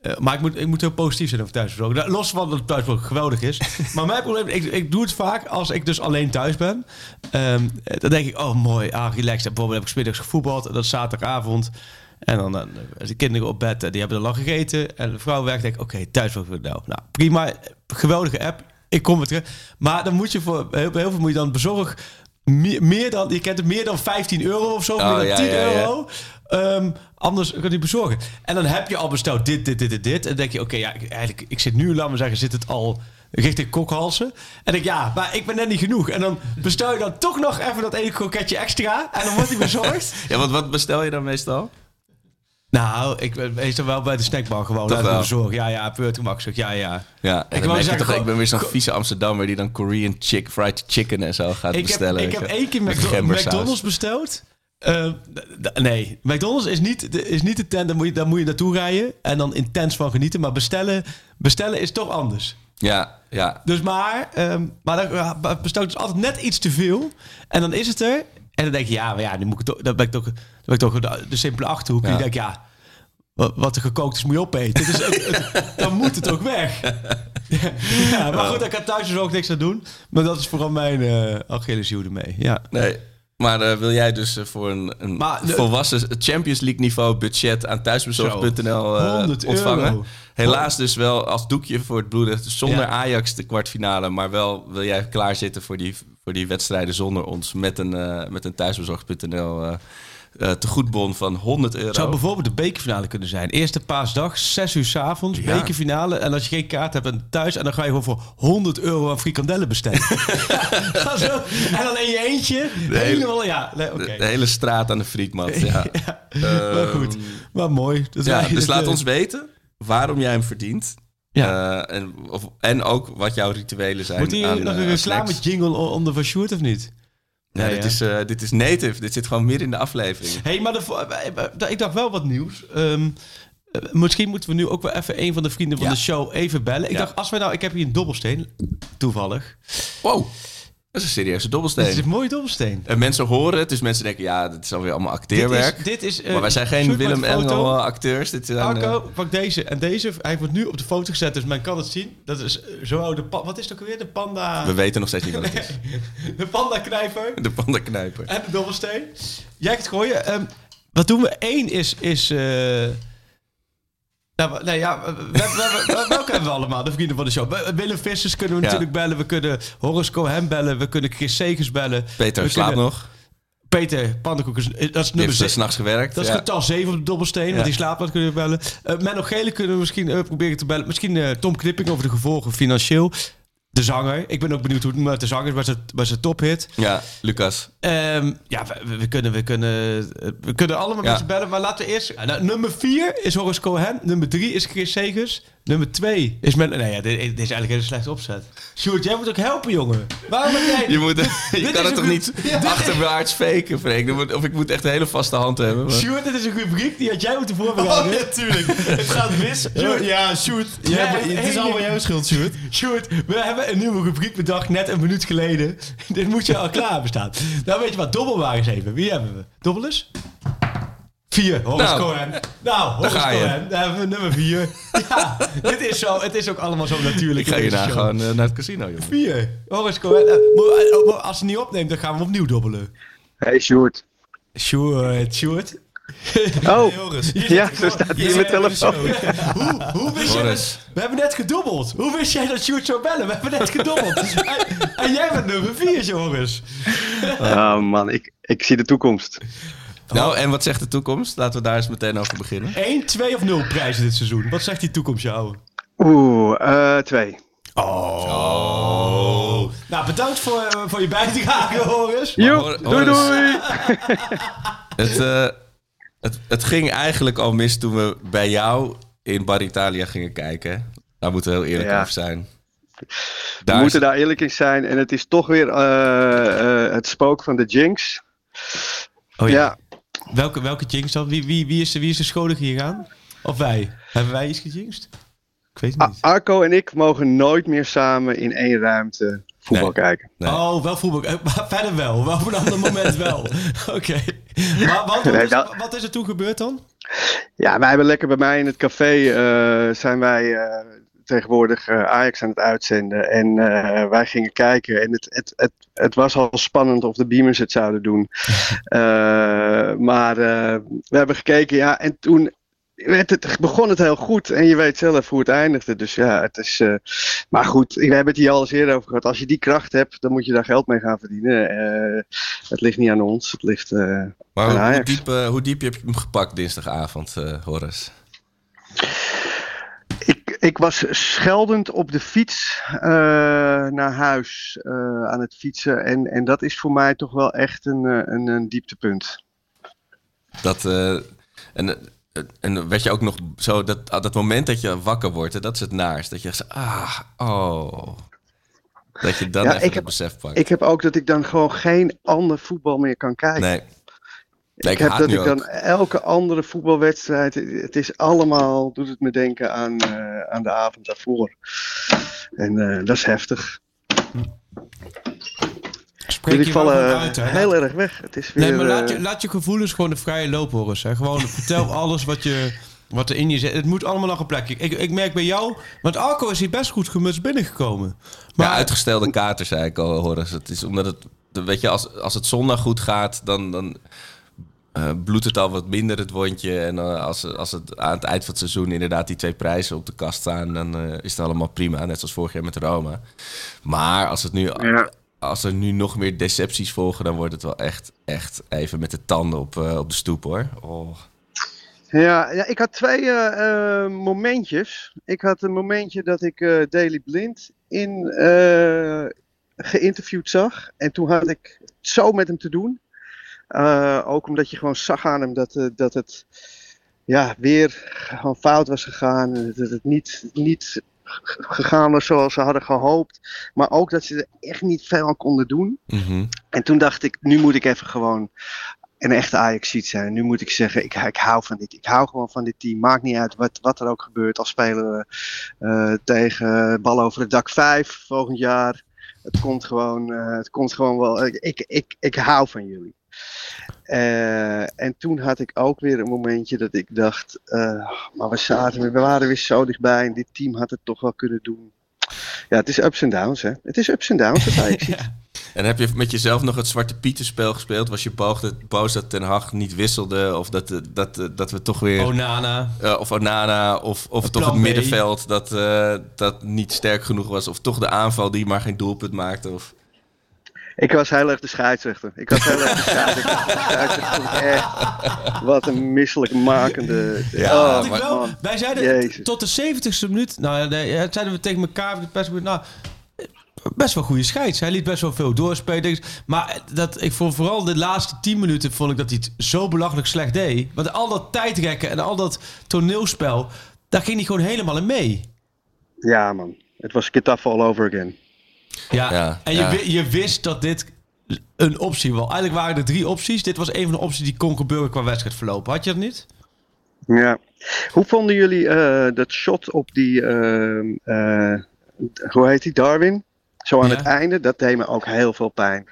Eh, maar ik moet, ik moet heel positief zijn over thuisbezorgd. Nou, Los van dat het thuisbezorgd geweldig is. <laughs> maar mijn probleem, ik, ik doe het vaak als ik dus alleen thuis ben. Ehm, eh, dan denk ik, oh mooi, ah, relaxed. Bijvoorbeeld heb ik 's middags gevoetbald. En dat is zaterdagavond. En dan eh, de kinderen op bed, eh, die hebben al lang gegeten. En de vrouw werkt, denk ik, oké, thuisbezorgd.nl. Nou, prima, geweldige app. Ik kom weer terug. Maar dan moet je voor heel, heel veel moet je dan bezorgen. Meer, meer dan, je kent het meer dan 15 euro of zo, Oh, meer dan ja, 10 ja, ja. euro. Ehm, anders kan je bezorgen. En dan heb je al besteld dit, dit, dit, dit, dit. En dan denk je, oké, ja, eigenlijk, ik zit nu, laat maar zeggen, zit het al richting kokhalsen. En ik ja, maar ik ben net niet genoeg. En dan bestel je dan toch nog even dat ene kroketje extra. En dan wordt hij bezorgd. <laughs> Ja, want wat bestel je dan meestal? Nou, ik ben meestal wel bij de snackbar gewoon. Even wel? bezorgd. Ja, ja, puur gemak. Zeg, Ja, ja. Ja, Ik wou zeggen, toch, ik ben weer zo'n vieze Amsterdammer die dan Korean chick, fried chicken en zo gaat Ik heb, bestellen. ik weet heb één keer McDo-. McDonald's besteld. Eh, nee, McDonald's is niet, de- is niet de tent, daar moet, je, daar moet je naartoe rijden en dan intens van genieten. Maar bestellen, bestellen is toch anders. Ja, ja. Dus maar, ehm, maar dan bestel ik dus altijd net iets te veel. En dan is het er. En dan denk je, ja, maar ja, nu moet ik toch, dan ben ik toch, dan ben ik toch de, de simpele achterhoek. En Ja. je denkt, ja, wat, er gekookt is, moet je opeten. Dus dan moet het ook weg. <laughs> ja, maar goed, ik kan thuis dus ook niks aan doen. Maar dat is vooral mijn eh Achilleshiel ermee. Ja. Nee. Maar eh, wil jij dus eh, voor een, een Maar volwassen Champions League niveau budget aan thuisbezorgd.nl eh, 100 ontvangen? euro. Helaas dus wel als doekje voor het bloeden zonder Ja. Ajax de kwartfinale. Maar wel wil jij klaarzitten voor die, voor die wedstrijden zonder ons met een, met een thuisbezorgd.nl eh tegoedbon van 100 euro. zou bijvoorbeeld de bekerfinale kunnen zijn. Eerste paasdag, 6 uur s avonds, Ja. bekerfinale. En als je geen kaart hebt en thuis, en dan ga je gewoon voor 100 euro aan frikandellen. Ja, <laughs> zo. En dan in je eentje. hele- helemaal, ja. Nee, de, de hele straat aan de frietmat. <laughs> Ja. maar Ehm, goed, maar mooi. Dat Ja, dus laat ons weten waarom jij hem verdient. Ja. Eh, en, of, en ook wat jouw rituelen zijn. Moet aan, nog eh, een reclame jingle onder van Sjoerd of niet? Ja, Nee, dit, is, eh, dit is native. Dit zit gewoon meer in de aflevering. Hé, hey, maar de, vo- ik dacht wel wat nieuws. Ehm, eh, misschien moeten we nu ook wel even een van de vrienden van Ja. de show even bellen. Ik Ja. dacht, als wij nou... Ik heb hier een dobbelsteen, toevallig. Wow, dat is een serieuze Dit dobbelsteen. is een mooie dobbelsteen. En mensen horen het, dus mensen denken, ja, dit is alweer allemaal Dit acteerwerk. is, dit is, eh, maar wij zijn geen Willem. Engel eh, acteurs. Dit zijn, eh, Arco, pak deze en deze. Hij wordt nu op de foto gezet, dus men kan het zien. Dat is eh, zo de pa- Wat is het ook weer? De panda... we weten nog steeds niet wat het is. <laughs> De panda knijper De pandenknijper. en de dobbelsteen. Jij gaat gooien. Ehm, wat doen we? Eén is... is eh, nou, nee, ja, we, we, we- we- welke hebben we allemaal? De vrienden van de show. We- Willem Vissers kunnen we Ja. natuurlijk bellen. We kunnen Horace Cohen bellen. We kunnen Chris Segers bellen. Peter we slaapt kunnen- nog. Peter Pannenkoek is, dat is nummer heeft 6. s'nachts gewerkt. Dat is ja. getal 7 op de dobbelsteen, Ja. want die slaapt wat kunnen we bellen. Eh Menno Gele kunnen we misschien eh, proberen te bellen. Misschien eh, Tom Knipping over de gevolgen financieel. De zanger. Ik ben ook benieuwd hoe het met de zanger is bij zijn, bij zijn tophit. ja, Lucas. Ehm, ja, we, we kunnen, we, kunnen, eh, we kunnen allemaal Ja. mensen bellen, maar laten we eerst... Nou, nummer 4 is Horace Cohen. Nummer 3 is Chris Segers. Nummer 2 is men... Nee, ja, dit, dit is eigenlijk een hele slechte opzet. Sjoerd, jij moet ook helpen, jongen. Waarom heb jij... Je, moet, <laughs> je kan het toch niet Ja. achterwaarts faken, Freek? Of ik moet echt een hele vaste hand hebben. maar- Sjoerd, dit is een rubriek die had jij moeten Oh, voorbereiden. <laughs> natuurlijk. Het gaat mis. Ja. Jij Ja, hebt het is allemaal jouw schuld, Sjoerd. Sjoerd, we hebben een nieuwe rubriek bedacht, net een minuut geleden. <laughs> Dit moet je al klaar bestaan. Nou, weet je wat, dobbel maar eens even. Wie hebben we? Dobbel eens? Vier, Horace Nou, Cohen. Nou, Horace. Cohen, daar hebben we nummer vier. <laughs> Ja, dit is zo, het is ook allemaal zo natuurlijk. Ik ga hierna gewoon eh, naar het casino, jongen. Vier, Horace Cohen. Eh, maar, eh, als hij niet opneemt, dan gaan we opnieuw dobbelen. Hey Sjoerd. Sjoerd, Sjoerd. Oh, Joris. ja, zo staat hij in mijn telefoon. Hoe, hoe wist jij Boris. dat? We hebben net gedobbeld. Hoe wist jij dat Sjoerd zou bellen? We hebben net gedobbeld. <laughs> en, en jij bent nummer vier, Joris. Oh man, ik, ik zie de toekomst. Nou, en wat zegt de toekomst? Laten we daar eens meteen over beginnen. 1, 2 of 0 prijzen dit seizoen. Wat zegt die toekomst jou? Oeh, eh twee. Oh. Nou, bedankt voor, eh, voor je bijdrage, Horis. Joep, doei doei. <laughs> Het, eh, het, het ging eigenlijk al mis toen we bij jou in Bar Italia gingen kijken. Daar moeten we heel eerlijk Ja. over zijn. We Daar is- moeten daar eerlijk in zijn. En het is toch weer eh, eh, het spook van de Jinx. Oh ja. Welke, welke jinx dan? Wie, wie, wie, is de, wie is de schuldige gegaan? Of wij? Hebben wij iets gejinxed? Ik weet het niet. Arco en ik mogen nooit meer samen in één ruimte voetbal Nee. kijken. Nee. Oh, wel voetbal. <laughs> Maar verder wel. Wel op een ander <laughs> moment wel. <laughs> Oké. Maar wat, Nee, is, dat- wat is er toen gebeurd dan? Ja, wij hebben lekker bij mij in het café, eh, zijn wij eh, tegenwoordig eh, Ajax aan het uitzenden. En eh, wij gingen kijken en het, het, het, het was al spannend of de Beamers het zouden doen. Eh, maar eh, we hebben gekeken, ja, en toen werd het, begon het heel goed. En je weet zelf hoe het eindigde. Dus ja, het is... eh, maar goed, we hebben het hier al eens eerder over gehad. Als je die kracht hebt, dan moet je daar geld mee gaan verdienen. Eh, het ligt niet aan ons, het ligt... eh, Maar hoe, diep, hoe diep heb je hem gepakt dinsdagavond, Horace? Ik, ik was scheldend op de fiets naar huis aan het fietsen. En, en dat is voor mij toch wel echt een, een, een dieptepunt. Dat, en, eh, en werd je ook nog zo, dat, dat moment dat je wakker wordt, hè, dat is het naarst. Dat je zegt, ah, oh. Dat je dan Ja, even ik het heb- besef pakt. Ik heb ook dat ik dan gewoon geen ander voetbal meer kan kijken. nee. Nee, ik ik heb dat ik dan ook. elke andere voetbalwedstrijd. Het is allemaal, doet het me denken aan, eh, aan de avond daarvoor. En eh, dat is heftig. Spreek Jullie vallen goed uit, hè? heel erg weg. Het is weer, Nee, maar laat eh, je, laat je gevoelens gewoon de vrije loop horen. Hè. Gewoon <laughs> vertel alles wat, je, wat er in je zit. Het moet allemaal nog een plekje. Ik, ik merk bij jou, want Arco is hier best goed gemutst binnengekomen. Maar Ja, uitgestelde kater, zei ik al, Horace. Het is omdat het, de- weet je, als, als het zondag goed gaat, dan, dan eh, bloedt het al wat minder, het wondje. En eh, als, als het aan het eind van het seizoen inderdaad die twee prijzen op de kast staan, dan eh, is het allemaal prima. Net zoals vorig jaar met Roma. Maar als, het nu, Ja. Als er nu nog meer decepties volgen, dan wordt het wel echt, echt even met de tanden op, eh, op de stoep, hoor. Oh. Ja, ja, ik had twee eh, eh, momentjes. Ik had een momentje dat ik Daily Blind in, geïnterviewd zag. En toen had ik het zo met hem te doen. Ook omdat je gewoon zag aan hem dat, dat het ja, weer gewoon fout was gegaan. Dat het niet, niet gegaan was zoals ze hadden gehoopt. Maar ook dat ze er echt niet veel aan konden doen. Mhm. En toen dacht ik, nu moet ik even gewoon een echte ajax zijn. Nu moet ik zeggen, ik, ik hou van dit. Ik hou gewoon van dit team. Maakt niet uit wat, wat er ook gebeurt. Al spelen we eh, tegen bal over het dak 5 volgend jaar. Het komt gewoon, eh, het komt gewoon wel. Ik, ik, ik hou van jullie. Eh, en toen had ik ook weer een momentje dat ik dacht, eh, maar we zaten, we waren weer zo dichtbij en dit team had het toch wel kunnen doen. Ja, het is ups en downs, hè. Het is ups en downs, dat Ajax. <laughs> En heb je met jezelf nog het Zwarte Pieterspel gespeeld? Was je dat, boos dat Ten Hag niet wisselde? Of dat, eh, dat, dat we toch weer... Onana. Of Onana, of, of toch het middenveld dat, eh, dat niet sterk genoeg was. Of toch de aanval die maar geen doelpunt maakte. Of... Ik was heel erg de scheidsrechter. Ik was heel erg de scheidsrechter. De scheidsrechter vond ik echt, wat een misselijk makende. Ja, oh, maar- wel, man. wij zeiden Jezus. tot de 70ste minuut. Nou, ja, nee, ja, zeiden we tegen elkaar. de persbureau, Nou, best wel goede scheids. Hij liet best wel veel doorspelen. Maar dat, ik vond vooral de laatste 10 minuten vond ik dat hij het zo belachelijk slecht deed. Want al dat tijdrekken en al dat toneelspel, daar ging hij gewoon helemaal in mee. Ja, man. Het was Getafe all over again. Ja, Ja, en je, ja. je wist dat dit een optie was. Eigenlijk waren er drie opties. Dit was een van de opties die kon gebeuren qua wedstrijdverloop. Had je dat niet? Ja. Hoe vonden jullie eh, dat shot op die, ehm, eh, hoe heet die, Darwin? Zo aan Ja. het einde, dat deed me ook heel veel pijn.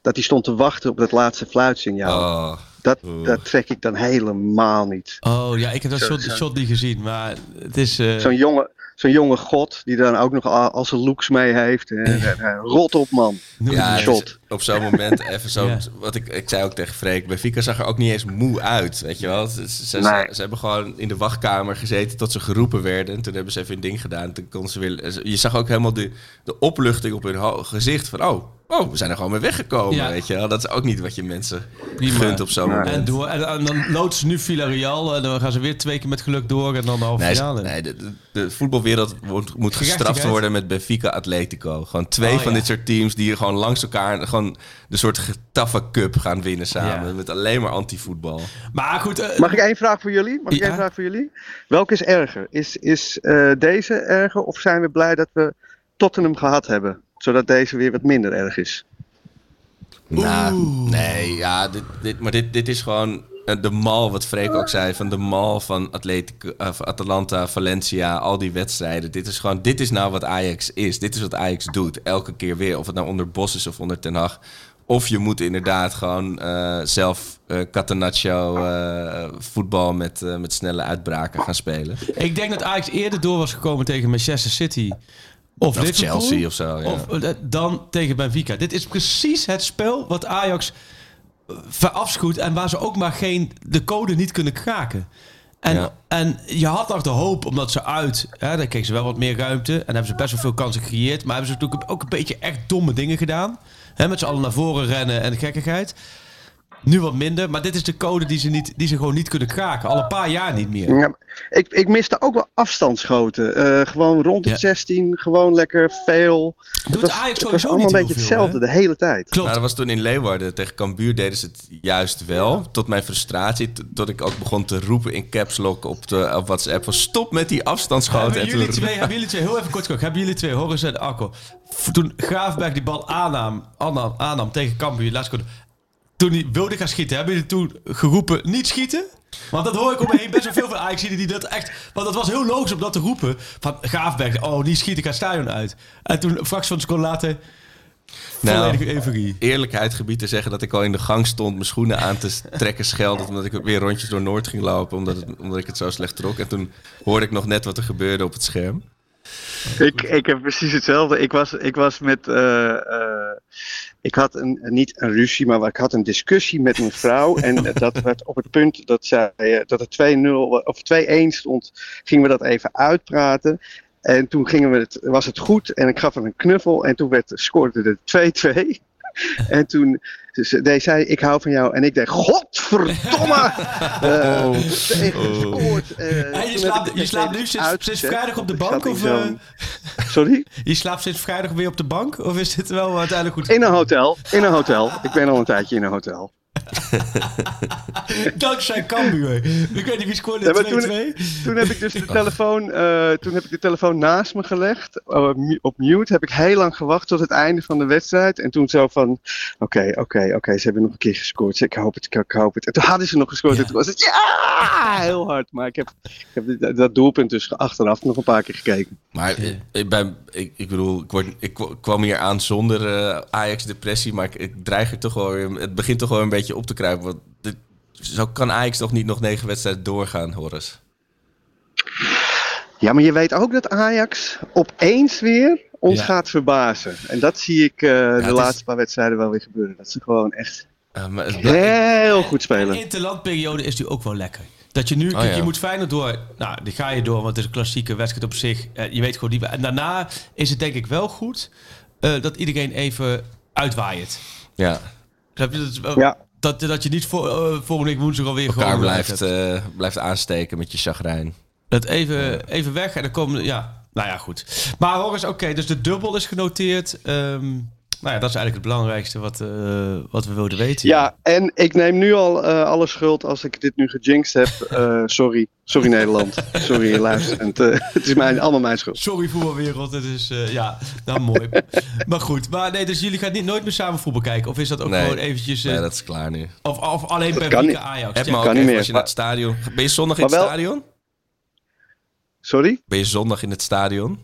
Dat hij stond te wachten op dat laatste fluitsignaal. Oh, dat, dat trek ik dan helemaal niet. Oh ja, ik heb dat Zo- shot, zo. shot niet gezien. Maar het is... eh, Zo'n jonge, zo'n jonge god die dan ook nog al, al zijn looks mee heeft. En, en, en, rot op, man. ja, shot. Op zo'n moment <laughs> even zo. Ja. Wat ik, ik zei ook tegen Freek. Benfica zag er ook niet eens moe uit. Weet je wel? Ze, ze, ze- Nee. ze hebben gewoon in de wachtkamer gezeten tot ze geroepen werden. En toen hebben ze even een ding gedaan. Toen kon ze weer, je zag ook helemaal de, de opluchting op hun gezicht. Van oh, oh, we zijn er gewoon mee weggekomen. Ja. Weet je wel? Dat is ook niet wat je mensen Prima. gunt op zo'n Nee. moment. En, door, en, en dan loodsen ze nu Villarreal. En dan gaan ze weer twee keer met geluk door. En dan de halve Nee, finale. nee de, de, de voetbalwereld wordt, moet gestraft worden met Benfica Atletico. Gewoon twee Oh, van ja. dit soort teams die gewoon langs elkaar gewoon de soort Getafe Cup gaan winnen samen. Ja. Met alleen maar anti-voetbal. Maar goed, eh, Mag ik één vraag voor jullie? Mag ik Ja. één vraag voor jullie? Welke is erger? Is, is eh, deze erger of zijn we blij dat we Tottenham gehad hebben? Zodat deze weer wat minder erg is. Nou, nee, ja, dit, dit, maar dit, dit is gewoon... eh, de mal, wat Freek ook zei, van de mal van Atletico, eh, Atalanta, Valencia, al die wedstrijden. Dit is gewoon, dit is nou wat Ajax is. Dit is wat Ajax doet, elke keer weer. Of het nou onder Bos is of onder Ten Hag. Of je moet inderdaad gewoon eh, zelf eh Catenaccio voetbal met, met snelle uitbraken gaan spelen. Ik denk dat Ajax eerder door was gekomen tegen Manchester City. Of, Chelsea of zo, ja. Of, dan tegen Benfica. Dit is precies het spel wat Ajax verafschuwt. En waar ze ook maar geen, de code niet kunnen kraken. En, Ja. en je had nog de hoop, omdat ze uit... Hè, dan kregen ze wel wat meer ruimte. En hebben ze best wel veel kansen gecreëerd. Maar hebben ze natuurlijk ook een beetje echt domme dingen gedaan. Hè, met z'n allen naar voren rennen en gekkigheid. Nu wat minder. Maar dit is de code die ze, niet, die ze gewoon niet kunnen kraken. Al een paar jaar niet meer. Ja, ik, ik miste ook wel afstandsschoten. Eh, gewoon rond Ja. 16, gewoon lekker veel. Doet het was, Ajax het was sowieso allemaal niet een beetje veel, hetzelfde hè? de hele tijd. Klopt. Nou, dat was toen in Leeuwarden. Tegen Cambuur deden ze het juist wel. Tot mijn frustratie. t- Tot ik ook begon te roepen in caps lock op, de, op WhatsApp. Van stop met die afstandsschoten. Hebben En jullie, twee, hebben jullie twee, heel even kort hebben jullie twee, Horus en Akko, f- toen Graafberg die bal aannam, aannam, aannam tegen Cambuur, laatste kort, toen hij wilde gaan schieten, hebben jullie toen geroepen, niet schieten? Want dat hoor ik om me heen best wel veel van ajax die dat echt... Want dat was heel logisch om dat te roepen. Van Graafberg, oh, niet schieten, ik ga het stadion uit. En toen, een fractie van een seconde later, Nou, eerlijkheid gebied te zeggen dat ik al in de gang stond mijn schoenen aan te trekken schelden. Omdat ik weer rondjes door Noord ging lopen. Omdat, het, omdat ik het zo slecht trok. En toen hoorde ik nog net wat er gebeurde op het scherm. Ik, ik heb precies hetzelfde. Ik was, ik was met. eh, eh, ik had een, niet een ruzie, maar ik had een discussie met mijn vrouw. <laughs> en dat werd op het punt dat, zij, eh, dat het 2-0 of 2-1 stond, gingen we dat even uitpraten. En toen gingen we het, was het goed en ik gaf hem een knuffel. En toen werd, scoorde het 2-2. <laughs> En toen ze- deed zij, ik hou van jou. En ik dacht, godverdomme! Tegen gescoord. En je slaapt, je nu sinds, vrijdag op de bank? Of, eh, <laughs> Sorry? je slaapt sinds vrijdag weer op de bank? Of is dit wel uiteindelijk goed? In een hotel. In een hotel. Ik ben al een tijdje in een hotel. <laughs> Dankzij Cambuur. Ik weet niet wie scoorde Ja, maar 2-2. Toen heb ik dus de <laughs> telefoon, eh, toen heb ik de telefoon naast me gelegd. eh, mu- op mute heb ik heel lang gewacht tot het einde van de wedstrijd. En toen zo van, oké, oké, oké, ze hebben nog een keer gescoord. Ik hoop het, ik hoop het. En toen hadden ze nog gescoord. En toen was het, ja, heel hard. Maar ik heb, ik heb dat doelpunt dus achteraf nog een paar keer gekeken. Maar ik, ben, ik, ik bedoel, ik, word, ik kwa- kwam hier aan zonder eh, Ajax-depressie. Maar ik, ik dreig er toch wel weer... Het begint toch wel een beetje op te kruipen. Want dit, zo kan Ajax toch niet nog negen wedstrijden doorgaan, Horace? Ja, maar je weet ook dat Ajax opeens weer ons Ja. gaat verbazen. En dat zie ik eh, de is- laatste paar wedstrijden wel weer gebeuren. Dat ze gewoon echt Eh, maar het blijft- heel goed En spelen. interlandperiode is nu ook wel lekker. Dat je nu, kijk, Oh, ja. je moet Feyenoord door. Nou, die ga je door, want het is een klassieke wedstrijd op zich. Eh, je weet gewoon niet. En daarna is het denk ik wel goed eh, dat iedereen even uitwaait. ja? Dat, Ja. Dat, dat je niet voor, eh, volgende week woensdag alweer elkaar gewoon blijft, eh, blijft aansteken met je chagrijn. Dat even, even weg en dan komen... Ja, nou ja, goed. Maar hoor eens, oké, dus de dubbel is genoteerd. Ehm, nou ja, dat is eigenlijk het belangrijkste wat, eh, wat we wilden weten. Ja, en ik neem nu al eh, alle schuld als ik dit nu gejinxed heb. Eh, sorry. Sorry Nederland. Sorry luisterend. Eh, het is mijn, allemaal mijn schuld. Sorry voetbalwereld, het is, eh, ja, nou mooi. maar goed, maar nee, dus jullie gaan niet, nooit meer samen voetbal kijken? Of is dat ook Nee. gewoon eventjes... eh, Nee, dat is klaar nu. of, of alleen bij Benfica niet. Ajax? Heb Ja. me kan niet meer. als je naar het stadion... Ben je zondag in het stadion? Sorry? Ben je zondag in het stadion?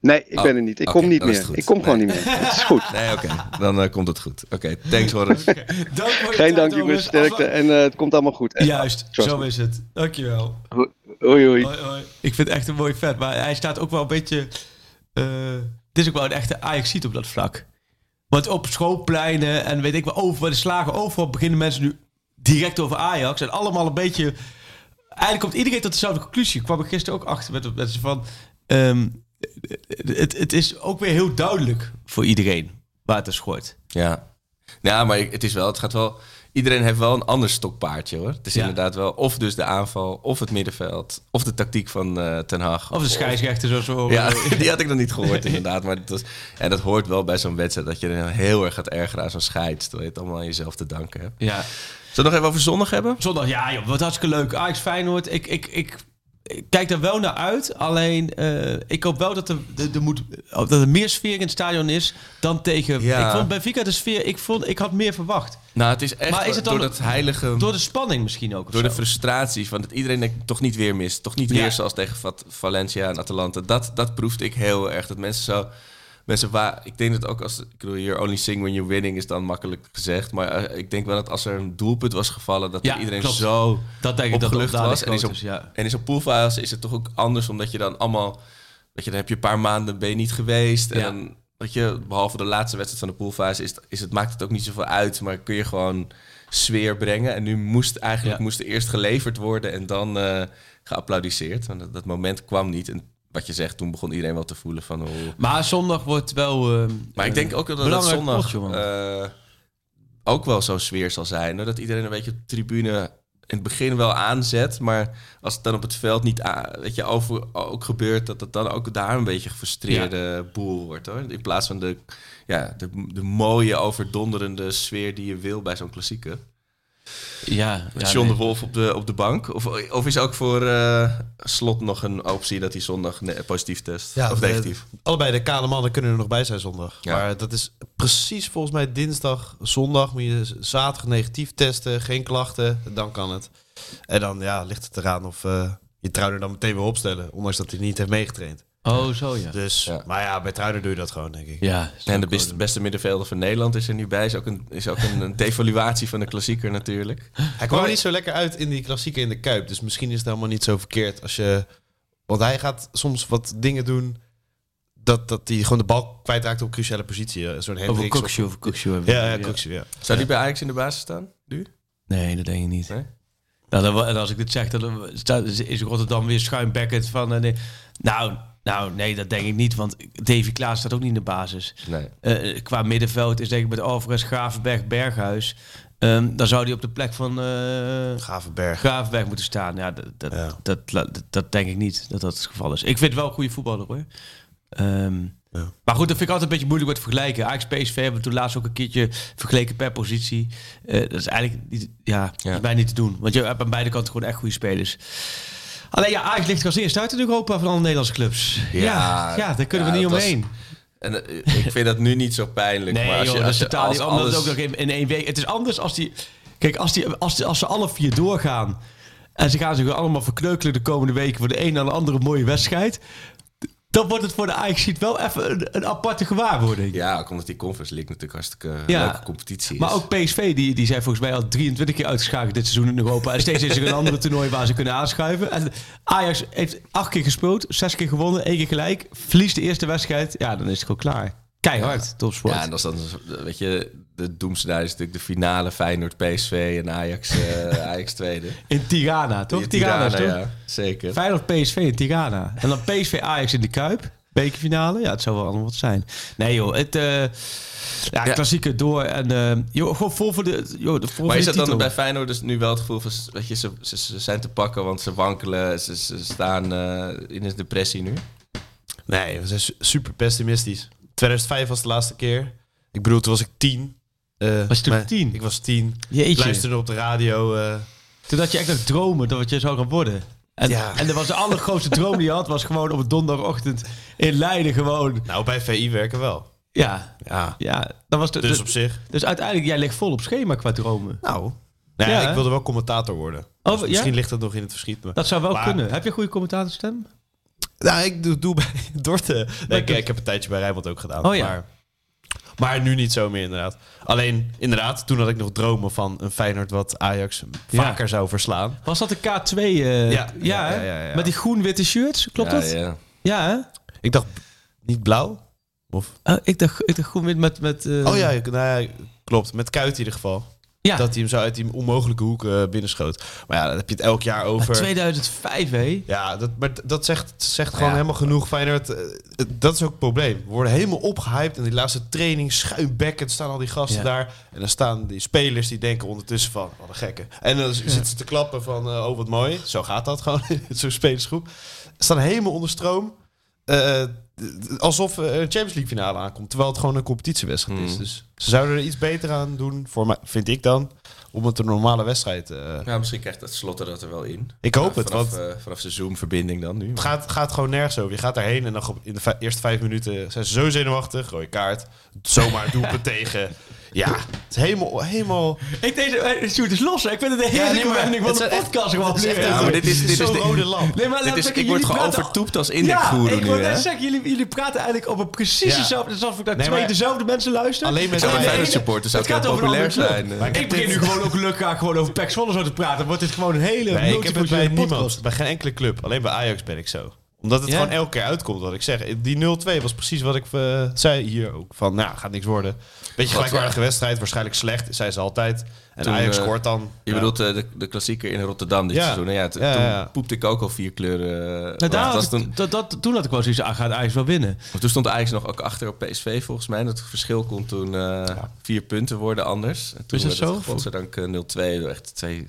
Nee, ik Oh, ben er niet. Ik kom niet is meer. het. Ik kom gewoon niet meer. Het is goed. <laughs> Nee, oké. Dan eh, komt het goed. Oké, thanks Horace. Dank voor Geen dank, jongens. Sterkte. En eh, het komt allemaal goed. Echt. Juist, Trust zo me. is het. Dankjewel. Hoi, hoi. Hoi, hoi. Ik vind het echt een mooi vet, maar hij staat ook wel een beetje... eh dit is ook wel een echte ajax op dat vlak. Want op schoolpleinen en weet ik wel, over bij de slagen overal beginnen mensen nu direct over Ajax. En allemaal een beetje... Eigenlijk komt iedereen tot dezelfde conclusie. Ik kwam er gisteren ook achter met mensen van... ehm, het, het is ook weer heel duidelijk voor iedereen waar het is schort. Ja. Ja, maar het is wel, het gaat wel. Iedereen heeft wel een ander stokpaardje hoor. Het is Ja. inderdaad wel of dus de aanval, of het middenveld, of de tactiek van eh, Ten Hag. Of de scheidsrechter zoals we horen. Ja, <laughs> die had ik nog niet gehoord inderdaad. Maar dat was, en dat hoort wel bij zo'n wedstrijd dat je dan heel erg gaat ergeren aan zo'n scheids. Terwijl je het allemaal aan jezelf te danken hebt. ja. Zullen we nog even over zondag hebben? Zondag, ja joh, wat hartstikke leuk. Ajax Feyenoord, ik, ik, ik, ik kijk er wel naar uit. Alleen, eh, ik hoop wel dat er, er, moet, dat er meer sfeer in het stadion is dan tegen... Ja. Ik vond Benfica de sfeer, ik, vond, ik had meer verwacht. Nou, het is echt Maar is het dan- door dat heilige... Door de spanning misschien ook. Door de zo? frustratie van dat iedereen denkt, toch niet weer mist. Toch niet Ja. weer zoals tegen Valencia en Atalanta. Dat, dat proefde ik heel erg. Dat mensen zo... Mensen waar, ik denk dat ook als... Ik bedoel, hier only sing when you're winning is dan makkelijk gezegd. Maar eh, ik denk wel dat als er een doelpunt was gevallen... dat Ja, iedereen klopt. zo dat denk ik dat opgelucht dat was. En in zo'n is, ja. en in zo'n poolfase is het toch ook anders... omdat je dan allemaal... Weet je, dan heb je een paar maanden ben je niet geweest. En dan, weet je, behalve de laatste wedstrijd van de poolfase... Is, is het, maakt het ook niet zoveel uit. Maar kun je gewoon sfeer brengen. En nu moest eigenlijk moest er eerst geleverd worden... en dan eh geapplaudiseerd. Want dat, dat moment kwam niet. En wat je zegt, toen begon iedereen wel te voelen van... Oh, Maar zondag wordt wel... eh, maar ik denk ook dat het zondag potje, eh, ook wel zo'n sfeer zal zijn. Dat iedereen een beetje op de tribune in het begin wel aanzet. Maar als het dan op het veld niet weet je, over, ook gebeurt... dat het dan ook daar een beetje gefrustreerde boel wordt. hoor. In plaats van de, ja, de, de mooie, overdonderende sfeer die je wil bij zo'n klassieker. Ja, Met John nee. de Wolf op de, op de bank? Of, of is ook voor eh, Slot nog een optie dat hij zondag ne- positief test? Ja, of de- negatief? Allebei de kale mannen kunnen er nog bij zijn zondag. Ja. Maar dat is precies volgens mij dinsdag, zondag moet je zaterdag negatief testen, geen klachten, dan kan het. En dan ja, ligt het eraan of eh, je Trouwner dan meteen weer opstellen, ondanks dat hij niet heeft meegetraind. Oh, zo ja. Dus, Ja. maar ja, bij Trouwner doe je dat gewoon, denk ik. Ja, En de beste, beste middenvelder van Nederland is er nu bij. Is ook een, is ook een, een devaluatie van de klassieker natuurlijk. Hij kwam er niet zo lekker uit in die klassieke in de Kuip. Dus misschien is het helemaal niet zo verkeerd als je... Want hij gaat soms wat dingen doen... dat, dat hij gewoon de bal kwijtraakt op cruciale positie. eh, Zo'n Over Hendricks. over we- Ja, ja, ja. Zou die bij Ajax in de basis staan? Nu? Nee, dat denk ik niet. Nee? Nou, dan, en als ik dit zeg, dan is Rotterdam weer schuimbekkend van... eh, nee. Nou, nou, nee, dat denk ik niet. Want Davy Klaas staat ook niet in de basis. Nee. Eh, qua middenveld is denk ik met Alvarez, Gravenberg, Berghuis... Ehm, dan zou hij op de plek van eh Gavenberg. Gravenberg moeten staan. Ja, dat, dat, Ja. Dat, dat, dat denk ik niet dat dat het geval is. Ik vind het wel een goede voetballer hoor. Ehm, Ja. Maar goed, dat vind ik altijd een beetje moeilijk met vergelijken. Ajax PSV hebben we toen laatst ook een keertje vergeleken per positie. Eh, dat is eigenlijk niet, ja, Ja. is bijna niet te doen. Want je hebt aan beide kanten gewoon echt goede spelers. Alleen ja, Ajax ligt er als eerste uit in Europa van alle Nederlandse clubs. Ja, Ja, ja, daar kunnen ja, we niet was- omheen. En eh, ik vind dat nu niet zo pijnlijk. Nee, maar als je, dat als is je als alles- ook nog in, in één week. Het is anders als die... Kijk, als, die, als, die- als ze alle vier doorgaan... en ze gaan zich allemaal verkneukelen de komende weken... voor de een na de andere mooie wedstrijd... dan wordt het voor de Ajax wel even een, een aparte gewaarwording. Ja, ook omdat die Conference League natuurlijk hartstikke Ja. leuke competitie is. Maar ook PSV, die, die zijn volgens mij al 23 keer uitgeschakeld dit seizoen in Europa. En steeds is er een andere toernooi waar ze kunnen aanschuiven. En Ajax heeft acht keer gespeeld, zes keer gewonnen, één keer gelijk. Verliest de eerste wedstrijd, ja, dan is het gewoon klaar. Keihard, topsport. Ja, en als dan, weet je, de doemscenario is natuurlijk de finale Feyenoord, PSV en Ajax, eh, <laughs> Ajax tweede. in Tirana, toch? Tirana, is toch? ja, zeker. Feyenoord PSV in Tirana. En dan PSV Ajax in de Kuip. Bekerfinale. Ja, het zou wel allemaal wat zijn. Nee joh, het... eh ja, Ja. klassieke door. En eh joh, gewoon vol voor de, joh, de, vol Maar voor is dat dan bij Feyenoord dus nu wel het gevoel van, weet je, ze, ze, ze zijn te pakken, want ze wankelen, ze, ze staan eh, in een depressie nu? Nee, we zijn su- super pessimistisch. 2005 was de laatste keer. Ik bedoel, toen was ik tien. Eh, Was je toen tien? Ik was tien. Jeetje. Ik luisterde op de radio. eh, Toen had je echt nog dromen dat wat je zou gaan worden. En, Ja. en dat was de allergrootste droom die je had, was gewoon op een donderdagochtend in Leiden gewoon. nou, bij VI werken wel. Ja, Ja, ja. Dat was de, dus op zich. dus uiteindelijk, jij ligt vol op schema qua dromen. Nou, nou Ja, ik wilde wel commentator worden. Oh, Dus ja? Misschien ligt dat nog in het verschiet. Maar... Dat zou wel Maar- kunnen. Heb je een goede commentatorstem? Nou, ik doe, doe bij <laughs> Dorten. Nee, ik, heb een tijdje bij Rijnmond ook gedaan. Oh ja. Maar, maar nu niet zo meer inderdaad. Alleen, inderdaad, toen had ik nog dromen van een Feyenoord wat Ajax Ja. vaker zou verslaan. Was dat de K2? eh, Ja. ja, hè? Ja, ja, ja, ja. Met die groen-witte shirts, klopt ja, dat? Ja. Ja, hè? Ik dacht, niet blauw? Of... Oh, ik dacht, ik dacht groen-wit met... met eh, Oh ja, nou ja, klopt. Met Kuit in ieder geval. Ja. Dat hij hem zo uit die onmogelijke hoek eh, binnenschoot. Maar ja, dan heb je het elk jaar Maar over. 2005, hè? Ja, dat, maar dat zegt, zegt gewoon Ja. helemaal genoeg. Feyenoord, eh, dat is ook het probleem. We worden helemaal opgehyped. En die laatste training, schuimbekkend, staan al die gasten Ja. daar. En dan staan die spelers die denken ondertussen van, wat een gekke. En dan zitten ze te klappen van, eh, oh wat mooi. Zo gaat dat gewoon <laughs> in zo'n spelersgroep. Ze staan helemaal onder stroom. Eh, alsof er een Champions League finale aankomt. Terwijl het gewoon een competitiewedstrijd is. Hmm. Dus ze zouden er iets beter aan doen, voor mij, vind ik dan. Om het een normale wedstrijd... eh, Ja, misschien krijgt dat slot er dat er wel in. Ik hoop Ja, het, Vanaf, want- eh, vanaf zijn Zoom-verbinding dan nu. Het gaat, gaat gewoon nergens over. Je gaat daarheen en dan in de eerste vijf minuten zijn ze zo zenuwachtig. Rode kaart. Zomaar <laughs> doelpunt tegen. Ja, het is helemaal... helemaal Ik deze, eh, Sjoerd is los. hè. Ik vind het een Ja, hele nee, wending van het de podcast gewoon. het is echt een- Ja, maar dit is, dit is rode lamp. Nee, maar Dit is, ik word jullie gewoon praten- overtoept als Ja, indekgoeroe ik nu, wil net zeggen, jullie, jullie praten eigenlijk over precies Ja. dezelfde... Alsof ik naar Nee, twee dezelfde mensen luister. Alleen met Zou Nee, een nee, Feyenoord supporter zou Het een populair zijn. Maar ik begin nu gewoon ook lukraak gewoon over Pek Zwolle zo te praten. Wordt dit gewoon een hele Nee, ik heb het bij niemand. podcast. Bij geen enkele club. Alleen bij Ajax ben ik zo. Omdat het Ja? gewoon elke keer uitkomt wat ik zeg. Die 0-2 was precies wat ik eh, zei hier ook. Van, nou, gaat niks worden. Beetje gelijkwaardige wedstrijd. Waarschijnlijk slecht, zei ze altijd. En Toen, Ajax eh, scoort dan. Je Ja. bedoelt eh, de, de klassieker in Rotterdam dit Ja. seizoen. Nou ja, toen poepte ik ook al vier kleuren. Nou, dat was had ik- toen, dat, dat, toen had ik wel zoiets aan, gaat Ajax wel winnen. want toen stond Ajax nog ook achter op PSV volgens mij. Dat verschil kon toen eh, vier punten worden anders. En toen Is dat werd zo? het godzijdank eh, 0-2. Echt twee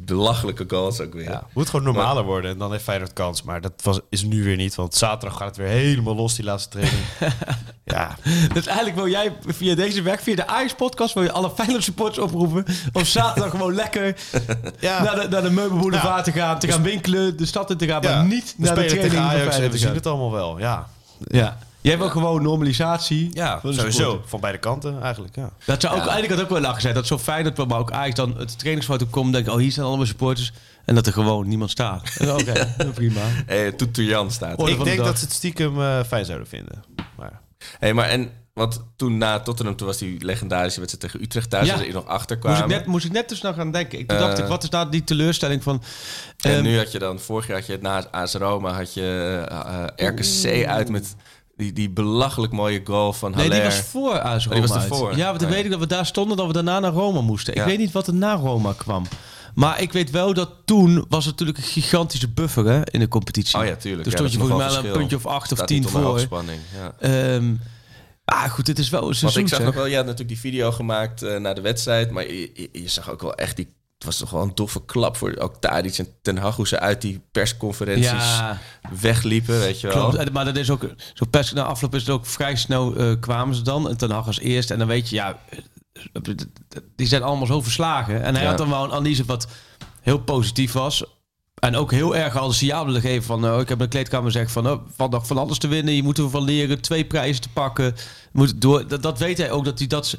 <laughs> belachelijke goals ook weer. Ja, moet gewoon normaler worden. En dan heeft Feyenoord kans. Maar dat was, is nu weer niet. Want zaterdag gaat het weer helemaal los, die laatste training. <laughs> ja, Dus eigenlijk wil jij via deze weg, via de Ajax-podcast, wil je alle Feyenoord supporters oproepen om zaterdag gewoon lekker <laughs> ja. naar, de, naar de meubelboulevard Ja. te gaan, te gaan winkelen, de stad in te gaan, maar niet naar de training van Feyenoord we zien het allemaal wel. Ja, Ja. Jij wil gewoon normalisatie. ja van sowieso. Van beide kanten eigenlijk, ja. Dat zou ook, eigenlijk had ook wel lachen zijn. Dat zo fijn dat maar ook Ajax dan het trainingsfoto komt. Denk ik, oh hier staan allemaal supporters. En dat er gewoon niemand staat. <laughs> Oké, <laughs> prima. Hey, Toeter Jan staat. Orde Ik de denk dat ze het stiekem eh, fijn zouden vinden. Maar Hey, maar en, want toen na Tottenham, toen was die legendarische wedstrijd tegen Utrecht thuis, Ja. er nog achter Moest kwamen. ik, net, moest ik net dus nog gaan denken. Ik toen Eh. dacht ik, wat is nou die teleurstelling van... En ehm, nu had je dan, vorig jaar had je na AS Roma, had je eh, eh, RKC uit met die, die belachelijk mooie goal van Nee, Haller. die was voor AS Roma die was ervoor. Ja, want dan Oh, ja. weet ik dat we daar stonden, dat we daarna naar Roma moesten. Ik Ja. weet niet wat er na Roma kwam. Maar ik weet wel dat toen was het natuurlijk een gigantische buffer hè, in de competitie. Oh ja, tuurlijk. Dus ja, stond je volgens mij een puntje of acht of Staat tien voor. hoogspanning, ja. Ehm, ah, goed, dit is wel een Want seizoen. ik zag nog wel, je had natuurlijk die video gemaakt eh, na de wedstrijd, maar je, je, je zag ook wel echt die, het was toch wel een doffe klap voor ook Tadic en Ten Hag, hoe ze uit die persconferenties Ja, wegliepen, weet je wel. klopt. Maar dat is ook zo pers na afloop is het ook vrij snel eh, kwamen ze dan en Ten Hag als eerst en dan weet je ja, die zijn allemaal zo verslagen. En hij Ja. had dan wel een analyse wat heel positief was. En ook heel erg al een signaal willen geven van... Oh, ik heb een kleedkamer gezegd van... Oh, valt nog van alles te winnen. Je moet ervan leren twee prijzen te pakken. Moet door, dat, dat weet hij ook. Dat hij, dat,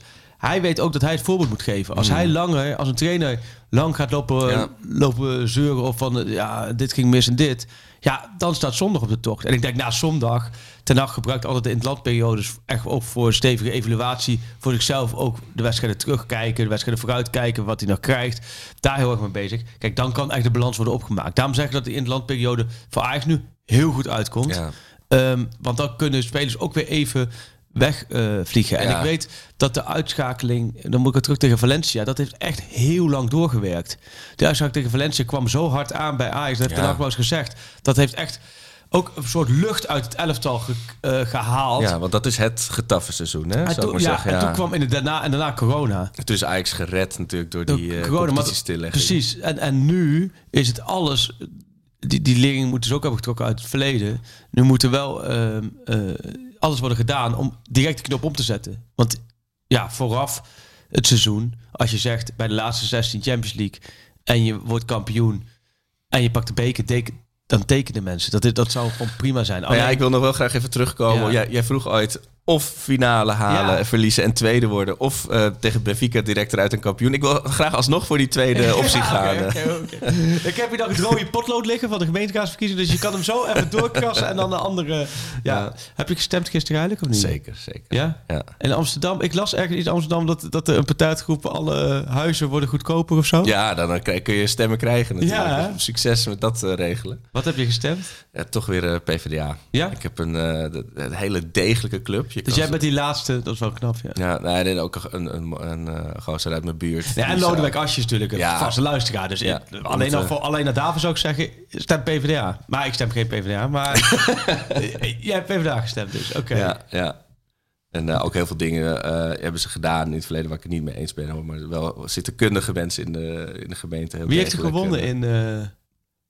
hij weet ook dat hij het voorbeeld moet geven. Als hij langer, als een trainer lang gaat lopen, Ja. lopen zeuren... of van, ja, dit ging mis en dit... Ja, dan staat zondag op de tocht. En ik denk na zondag... Ten Hag gebruikt altijd de interlandperiodes echt ook voor stevige evaluatie. Voor zichzelf ook de wedstrijden terugkijken, de wedstrijden vooruitkijken, wat hij nog krijgt. Daar heel erg mee bezig. Kijk, dan kan echt de balans worden opgemaakt. Daarom zeg ik dat de interlandperiode voor Ajax nu heel goed uitkomt. Ja. Ehm, want dan kunnen spelers ook weer even wegvliegen. vliegen. en Ja. ik weet dat de uitschakeling, dan moet ik het terug tegen Valencia, dat heeft echt heel lang doorgewerkt. De uitschakeling tegen Valencia kwam zo hard aan bij Ajax. Dat heeft Ja. Ten Hag wel eens gezegd. Dat heeft echt ook een soort lucht uit het elftal ge- eh, gehaald. Ja, want dat is het getaffe seizoen, hè? En, ik toen, maar ja, zeggen. en ja. toen kwam in het daarna en daarna corona. Toen is Ajax gered natuurlijk door Door die uh, corona, maar-. Precies. En, en nu is het alles. Die, die lering moeten ze ook hebben getrokken uit het verleden. Nu moet er wel ehm, eh, alles worden gedaan om direct de knop om te zetten. Want ja, vooraf het seizoen, als je zegt bij de laatste 16 Champions League en je wordt kampioen en je pakt de beker, dan tekenen mensen. Dat, dat zou gewoon prima zijn. Maar ja, Alleen- ik wil nog wel graag even terugkomen. Ja. Jij, jij vroeg ooit of finale halen, Ja. verliezen en tweede worden. Of eh, tegen Benfica direct eruit een kampioen. Ik wil graag alsnoeg voor die tweede <laughs> optie Ja, gaan. oké. Ik heb hier nog het rode potlood liggen van de gemeenteraadsverkiezingen. Dus je kan hem zo even doorkrassen en dan de andere. Ja. Ja. Heb je gestemd gisteren eigenlijk of niet? Zeker, zeker. Ja? Ja. In Amsterdam, ik las ergens in Amsterdam dat, dat er een partijgroep alle huizen worden goedkoper of zo. Ja, dan kun je stemmen krijgen natuurlijk. Ja? Dus Succes met dat eh, regelen. Wat heb je gestemd? Ja, toch weer eh, PvdA. Ja? Ik heb een, de- een hele degelijke club. Je Dus jij bent die laatste, dat is wel knap, ja. Ja, nee, en ook een, een, een, eh gozer uit mijn buurt. Ja, en Lodewijk Asje is natuurlijk een Ja. vaste luisteraar. Dus Ja. ik- alleen, al voor, alleen naar David zou ik zeggen, stem PvdA. Maar ik stem geen PvdA, maar <laughs> <laughs> jij hebt PvdA gestemd dus, oké. Ja, ja. En eh, ook heel veel dingen eh, hebben ze gedaan in het verleden waar ik het niet mee eens ben. hoor. Maar wel zitten kundige mensen in de, in de gemeente. Wie heeft er gewonnen En, in... eh,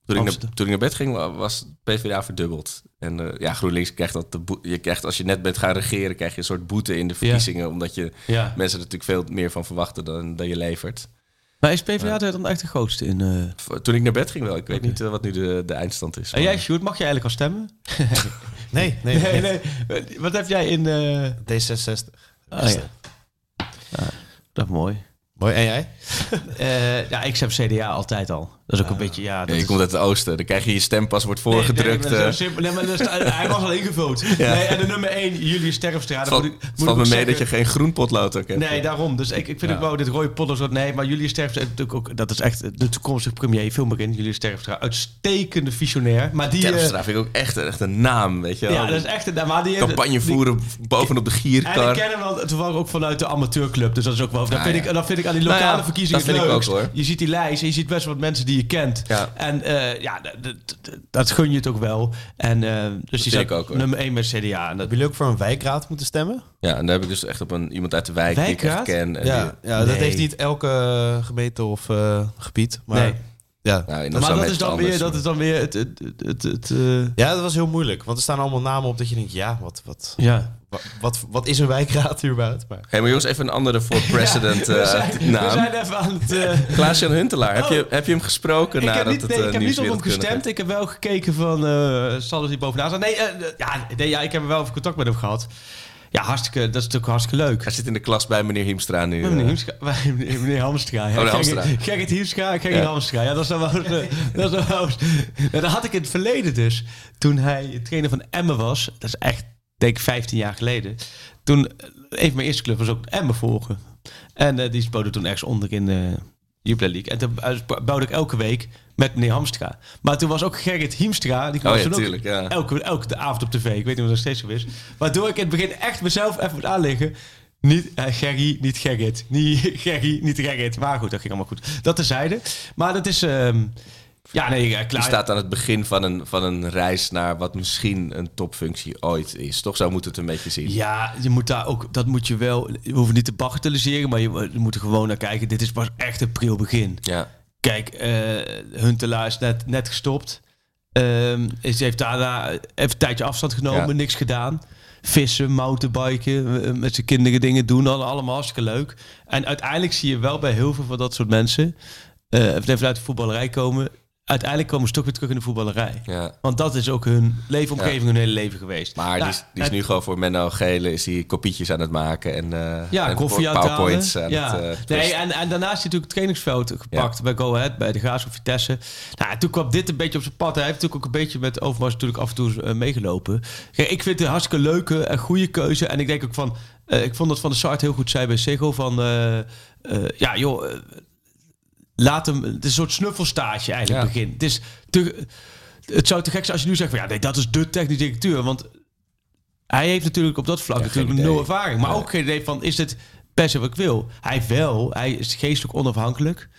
toen, ik naar, toen ik naar bed ging, wa- was PvdA verdubbeld. En eh, ja, GroenLinks krijgt dat... De je krijgt, als je net bent gaan regeren, krijg je een soort boete in de verkiezingen. Omdat je mensen er natuurlijk veel meer van verwachten dan, dan je levert. Maar is PvdA dan echt de grootste in... eh, Toen ik naar bed ging wel. Ik weet niet eh, wat nu de, de eindstand is. En jij, Sjoerd, mag je eigenlijk al stemmen? <laughs> Nee, nee, nee. nee. Wat heb jij in... eh, D66. Oh, ja. Dat is mooi. Mooi. En jij? Eh, ja, ik heb CDA altijd al. Dat is ook een beetje, ja... Dat Ja, je is- komt uit het oosten. Dan krijg je je stempas wordt voorgedrukt. Nee, eh. zo simpel. Nee, maar is- <laughs> hij was al ingevuld. Nee, en de nummer 1, Julius Sterfstra. Het dan valt, moet ik- het moet valt me mee dat je geen groen potlood ook hebt. Nee, daarom. Dus ik, ik vind ook wel dit rode potlood soort. Nee, maar Julius Sterfstra is natuurlijk ook. Dat is echt de toekomstige premier. Veel meer in. Julius Sterfstra. Uitstekende visionair. Maar die. eh, Terpstra vind ik ook echt, echt een naam, weet je wel. ja, dat is echt. een- Maar die heeft- Campagne die- voeren bovenop de En ik gierkar. ken hem wel toevallig ook vanuit de amateurclub. Dus dat is ook wel. Dat, Nou vind, ja. ik, dat vind ik aan die Nou lokale ja, verkiezingen dat vind het ik ook, leukst. hoor. Je ziet die lijst en je ziet best wel wat mensen die je kent. Ja. En eh, ja, dat, gun je het ook wel. En eh, dus die ik ook, hoor. nummer 1 met CDA. En dat, Hebben jullie ook voor een wijkraad moeten stemmen? Ja, en daar heb ik dus echt op een, iemand uit de wijk die ik echt Wijkraad? ken. En Ja, die- ja dat heeft niet elke gemeente of eh, gebied. Maar Nee. Ja. nou, maar dat is, dan weer, dat is dan weer het... het, het, het, het, eh, ja, dat was heel moeilijk. Want er staan allemaal namen op dat je denkt, ja, wat, wat, ja. wat, wat, wat is een wijkraad überhaupt? Maar Hé, maar jongens, even een andere voor <laughs> president we, eh, zijn, we naam. zijn even aan het... eh, <laughs> Klaas-Jan Huntelaar. Heb, Oh. je, heb je hem gesproken ik heb nadat niet, het nee, ik heb niet op hem gestemd. Ik heb wel gekeken van... eh zal er niet bovenaan staan? Nee, ja, nee, ja, ik heb wel even contact met hem gehad. Ja, hartstikke, dat is natuurlijk hartstikke leuk. Hij zit in de klas bij meneer Hiemstra nu. Met eh. meneer, Hiemstra, bij meneer meneer Hamstra. Ja. Oh, Hamstra. Hiemstra, Gerrit Ja. Hamstra. Ja, dat is dan wel... eens, eh, dat is dan wel eens- ja, dat had ik in het verleden dus. Toen hij trainer van Emmen was. Dat is echt, denk ik, 15 jaar geleden. Toen, eh, een van mijn eerste club was ook Emmen volgen. En die speelde toen ergens onder in de Jupiler League. En toen bouwde ik elke week met meneer Hamstra. Maar toen was ook Gerrit Hiemstra. Die kwam Oh ja, toen ook ja. elke, elke avond op tv. Ik weet niet of dat steeds zo is. Waardoor ik in het begin echt mezelf even moet aanleggen. Niet eh, Gerry, niet Gerrit. Niet <laughs> Gerry, niet Gerrit. Maar goed, dat ging allemaal goed. Dat terzijde. Maar dat is... ehm, ja, nee, ja, klaar. staat aan het begin van een, van een reis naar wat misschien een topfunctie ooit is. Toch zo moet het een beetje zien. Ja, je moet daar ook, dat moet je wel, je hoeft niet te bagatelliseren, maar je, je moet er gewoon naar kijken. Dit is pas echt een pril begin. Ja. Kijk, eh Huntelaar is net, net gestopt. Ehm is, heeft daarna even een tijdje afstand genomen, Ja. niks gedaan. Vissen, mountainbiken, eh, met zijn kinderen dingen doen, al- allemaal hartstikke leuk. En uiteindelijk zie je wel bij heel veel van dat soort mensen, eh vanuit de voetballerij komen, uiteindelijk komen ze toch weer terug in de voetballerij. ja. Want dat is ook hun leefomgeving, hun hele leven geweest. Maar Nou, die is, die is nu gewoon voor Menno Gele is hij kopietjes aan het maken en, eh Ja, en koffie powerpoints aan ja. het eh, nee, en, en daarnaast is hij natuurlijk het trainingsveld gepakt bij Go Ahead, bij de Graafschap Vitesse. Nou, en toen kwam dit een beetje op zijn pad. Hij heeft natuurlijk ook een beetje met Overmars natuurlijk af en toe eh, meegelopen. Kijk, ik vind het een hartstikke leuke en goede keuze. En ik denk ook van, eh, ik vond dat Van der Sart heel goed zei bij Sego van, ja joh, laat hem, het is een soort snuffelstage eigenlijk Ja. begin. Het is te, het zou te gek zijn als je nu zegt van, ja nee, dat is de technisch directeur, want hij heeft natuurlijk op dat vlak Ja, natuurlijk nul ervaring. Maar ook geen idee van, is dit se wat ik wil? Hij wel, hij is geestelijk onafhankelijk.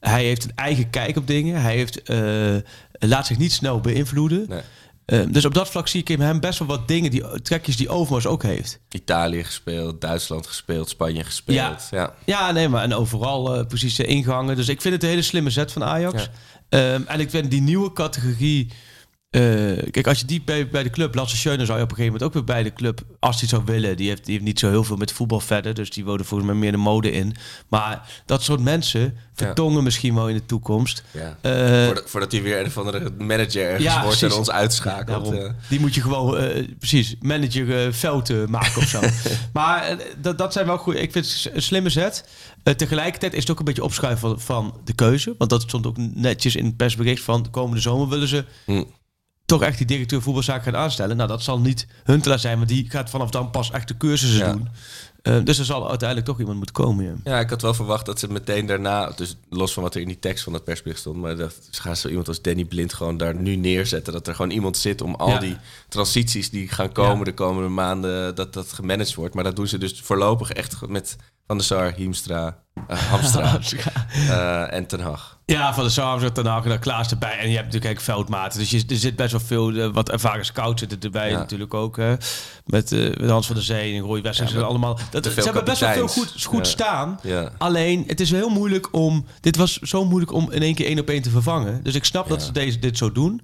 Hij heeft een eigen kijk op dingen. Hij heeft, eh, laat zich niet snel beïnvloeden. Nee. Eh, dus op dat vlak zie ik in hem best wel wat dingen, die trekjes die Overmars ook heeft. Italië gespeeld, Duitsland gespeeld, Spanje gespeeld. Ja. Ja. Ja, nee, maar en overal eh, precies de ingangen. Dus ik vind het een hele slimme zet van Ajax. Ja. Ehm, en ik vind die nieuwe categorie... eh, kijk, als je die bij, bij de club... Lasse Schöne zou je op een gegeven moment ook weer bij de club... als hij zou willen. Die heeft, die heeft niet zo heel veel met voetbal verder. Dus die wonen volgens mij meer de mode in. Maar dat soort mensen vertongen misschien wel in de toekomst. Ja. Eh, voordat, voordat hij weer een of andere manager ergens Ja, wordt en ons uitschakelt. Eh. Die moet je gewoon, precies, manager fouten maken of zo. <laughs> maar dat, dat zijn wel goed. Ik vind het een slimme zet. Tegelijkertijd is het ook een beetje opschuiven van, van de keuze. Want dat stond ook netjes in het persbericht van de komende zomer willen ze Hm. Toch echt die directeur voetbalzaak gaan aanstellen. Nou, dat zal niet Huntelaar zijn, maar die gaat vanaf dan pas echt de cursussen Ja. doen. Eh, dus er zal uiteindelijk toch iemand moeten komen. Ja. Ja, ik had wel verwacht dat ze meteen daarna, dus los van wat er in die tekst van het persbericht stond, maar dat ze gaan zo iemand als Danny Blind gewoon daar nu neerzetten. Dat er gewoon iemand zit om al Ja. die transities die gaan komen de komende maanden, dat dat gemanaged wordt. Maar dat doen ze dus voorlopig echt met Van der Sar, Hiemstra, eh, Hamstra <laughs> eh, en Ten Hag. Ja, van de Sarms ten Hag en dan Klaas erbij. En je hebt natuurlijk ook veldmaten. Dus je, er zit best wel veel, eh, wat ervaren scouts zitten erbij Ja. natuurlijk ook. Hè. Met, met Hans van der Zee en Roy Wessels. Ja, en maar allemaal. Dat, ze hebben best wel veel goed, goed Ja. staan. Alleen, het is heel moeilijk om... Dit was zo moeilijk om in één keer één op één te vervangen. Dus ik snap dat ze deze, dit zo doen.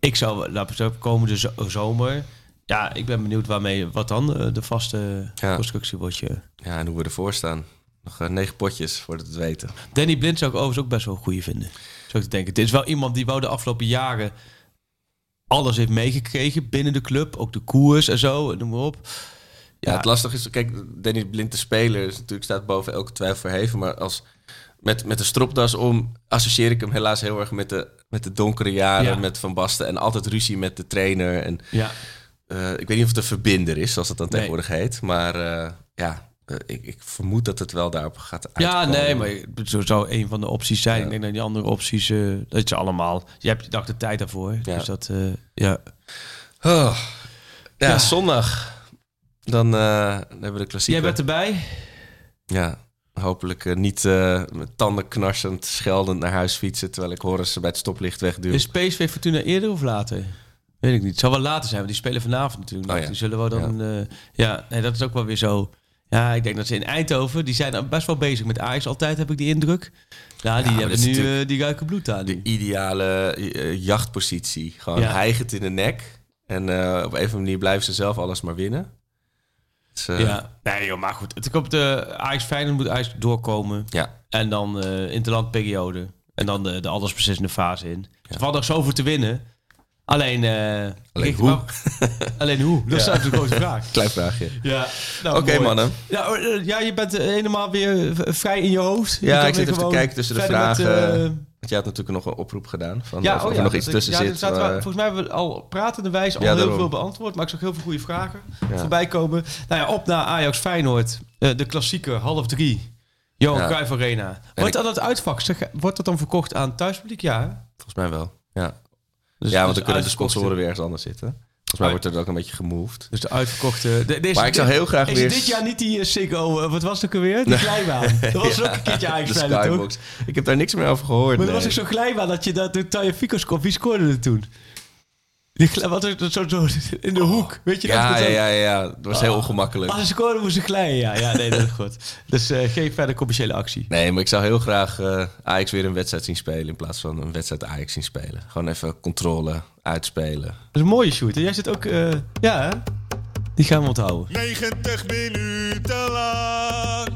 Ik zou, laten we komende zo- zomer... Ja, ik ben benieuwd waarmee, wat dan eh, de vaste constructie wordt. Je. ja, en hoe we ervoor staan. Nog eh, negen potjes voordat we het weten. Danny Blind zou ik overigens ook best wel een goede vinden. Zou ik denken. Dit is wel iemand die wel de afgelopen jaren alles heeft meegekregen binnen de club. Ook de koers en zo, noem maar op. Ja, het lastige is, kijk, Danny Blind, de speler, is natuurlijk staat boven elke twijfel verheven. Maar als, met, met de stropdas om associeer ik hem helaas heel erg met de, met de donkere jaren, Ja. met Van Basten. En altijd ruzie met de trainer. En Ja. eh, ik weet niet of het een verbinder is, zoals dat dan Nee. tegenwoordig heet. Maar eh, ja, eh, ik, ik vermoed dat het wel daarop gaat Ja, uitkomen. nee, maar zo zou een van de opties zijn. Ik denk dat die andere opties, eh, dat je allemaal... Je hebt je dag de tijd daarvoor. Ja. Dus dat, eh, ja. Oh. Ja, Ja. zondag. Dan, dan hebben we de klassieke. Jij bent erbij? Ja, hopelijk niet met tanden knarsend, scheldend naar huis fietsen... terwijl ik Horus bij het stoplicht wegduw. Is PSV Fortuna eerder of later? Weet ik niet. Het zal wel later zijn, want die spelen vanavond natuurlijk. Oh ja. Die zullen wel dan... Ja, ja nee, dat is ook wel weer zo... Ja, ik denk dat ze in Eindhoven, die zijn best wel bezig met Ajax altijd, heb ik die indruk. Ja, die hebben nu eh, die ruiken bloed aan. de ideale eh, jachtpositie. Gewoon Ja. hijgend in de nek. En eh, op een of andere manier blijven ze zelf alles maar winnen. Dus, ja, nee joh, maar goed. Het komt de Ajax Feyenoord moet Ajax doorkomen. ja. En dan interlandperiode. En dan de, de allesbeslissende fase in. Er valt nog zoveel te winnen. Alleen, eh, Alleen hoe? <laughs> alleen hoe? Dat is Ja. de grote vraag. Klein vraagje. Ja, nou, Oké, mooi. mannen. Ja, eh, ja, je bent eh, helemaal weer vrij in je hoofd. Je Ja, ik zit even te kijken tussen de verder met, vragen. eh, Want jij had natuurlijk nog een oproep gedaan. Van ja, of, oh er nog iets ik- tussen zit. volgens mij hebben we al pratende wijs al heel daarom. veel beantwoord. Maar ik zag heel veel goede vragen voorbij komen. Nou ja, op naar Ajax Feyenoord. De klassieke half drie. Johan. Cruijff Arena. Wordt dat het uitvak? Zeg, wordt dat dan verkocht aan thuispubliek? Ja. Volgens mij wel. Ja, Dus, ja want dus dan kunnen de sponsoren weer ergens anders zitten. Volgens mij wordt er ook een beetje gemoved. Dus de uitverkochte... De, deze, Maar ik zou heel graag is weer... dit jaar niet die uh, Siggo... eh, wat was het ook alweer? Die glijbaan. <laughs> Dat was ook een keertje de toch? Ik heb daar niks meer over gehoord. Maar er was ook zo'n glijbaan dat je dat de Taya Fico scoorde. Wie scoorde er toen? Wat is dat zo, zo in de hoek? Weet je dat? Ja, Dat ja, ja, ja, dat was heel ongemakkelijk. Als ze scoren moesten ze glijden. Ja, ja nee, dat is goed. Dus eh, geen verder commerciële actie. Nee, maar ik zou heel graag eh, Ajax weer een wedstrijd zien spelen... in plaats van een wedstrijd Ajax zien spelen. Gewoon even controle, uitspelen. Dat is een mooie shoot. En jij zit ook... eh, ja, hè? Die gaan we onthouden. 90 minuten lang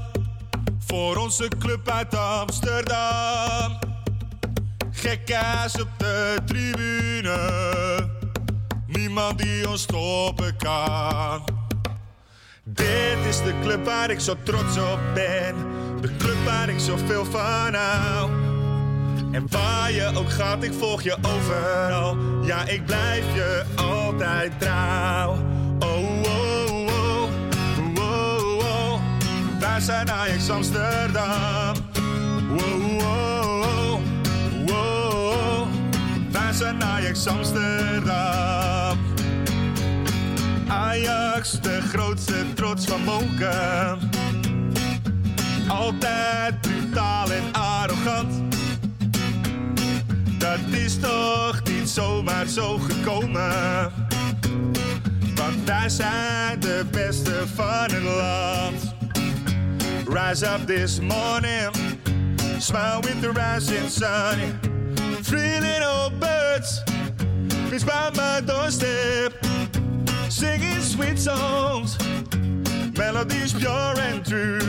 voor onze club uit Amsterdam. Gekkaas op de tribune, niemand die ons stoppen kan. Dit is de club waar ik zo trots op ben, de club waar ik zoveel van hou. En waar je ook gaat, ik volg je overal. Ja, ik blijf je altijd trouw. Oh, oh, oh, oh, oh. Wij zijn Ajax Amsterdam. Wow, wow, zijn Ajax Amsterdam. Ajax, de grootste trots van Moken. Altijd brutaal en arrogant. Dat is toch niet zomaar zo gekomen. Want wij zijn de beste van het land. Rise up this morning, smile with the rising sun. Little birds, fits by my doorstep, singing sweet songs, melodies pure and true.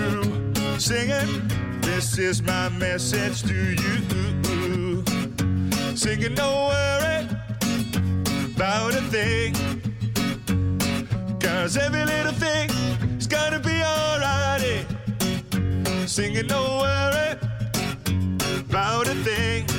Singing, this is my message to you. Singing, don't worry about a thing. Cause every little thing is gonna be alright. Singing, don't worry about a thing.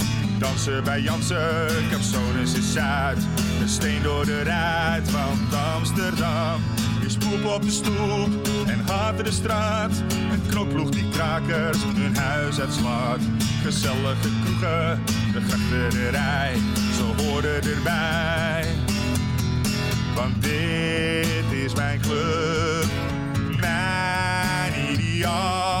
Dansen bij Jansen, Capsones is Zuid. Een steen door de ruit, want Amsterdam is poep op de stoep en haat de straat. Een knokploeg die krakers hun huis uitslaat. Gezellige kroegen, de grachterij, ze horen erbij. Want dit is mijn club, mijn ideaal.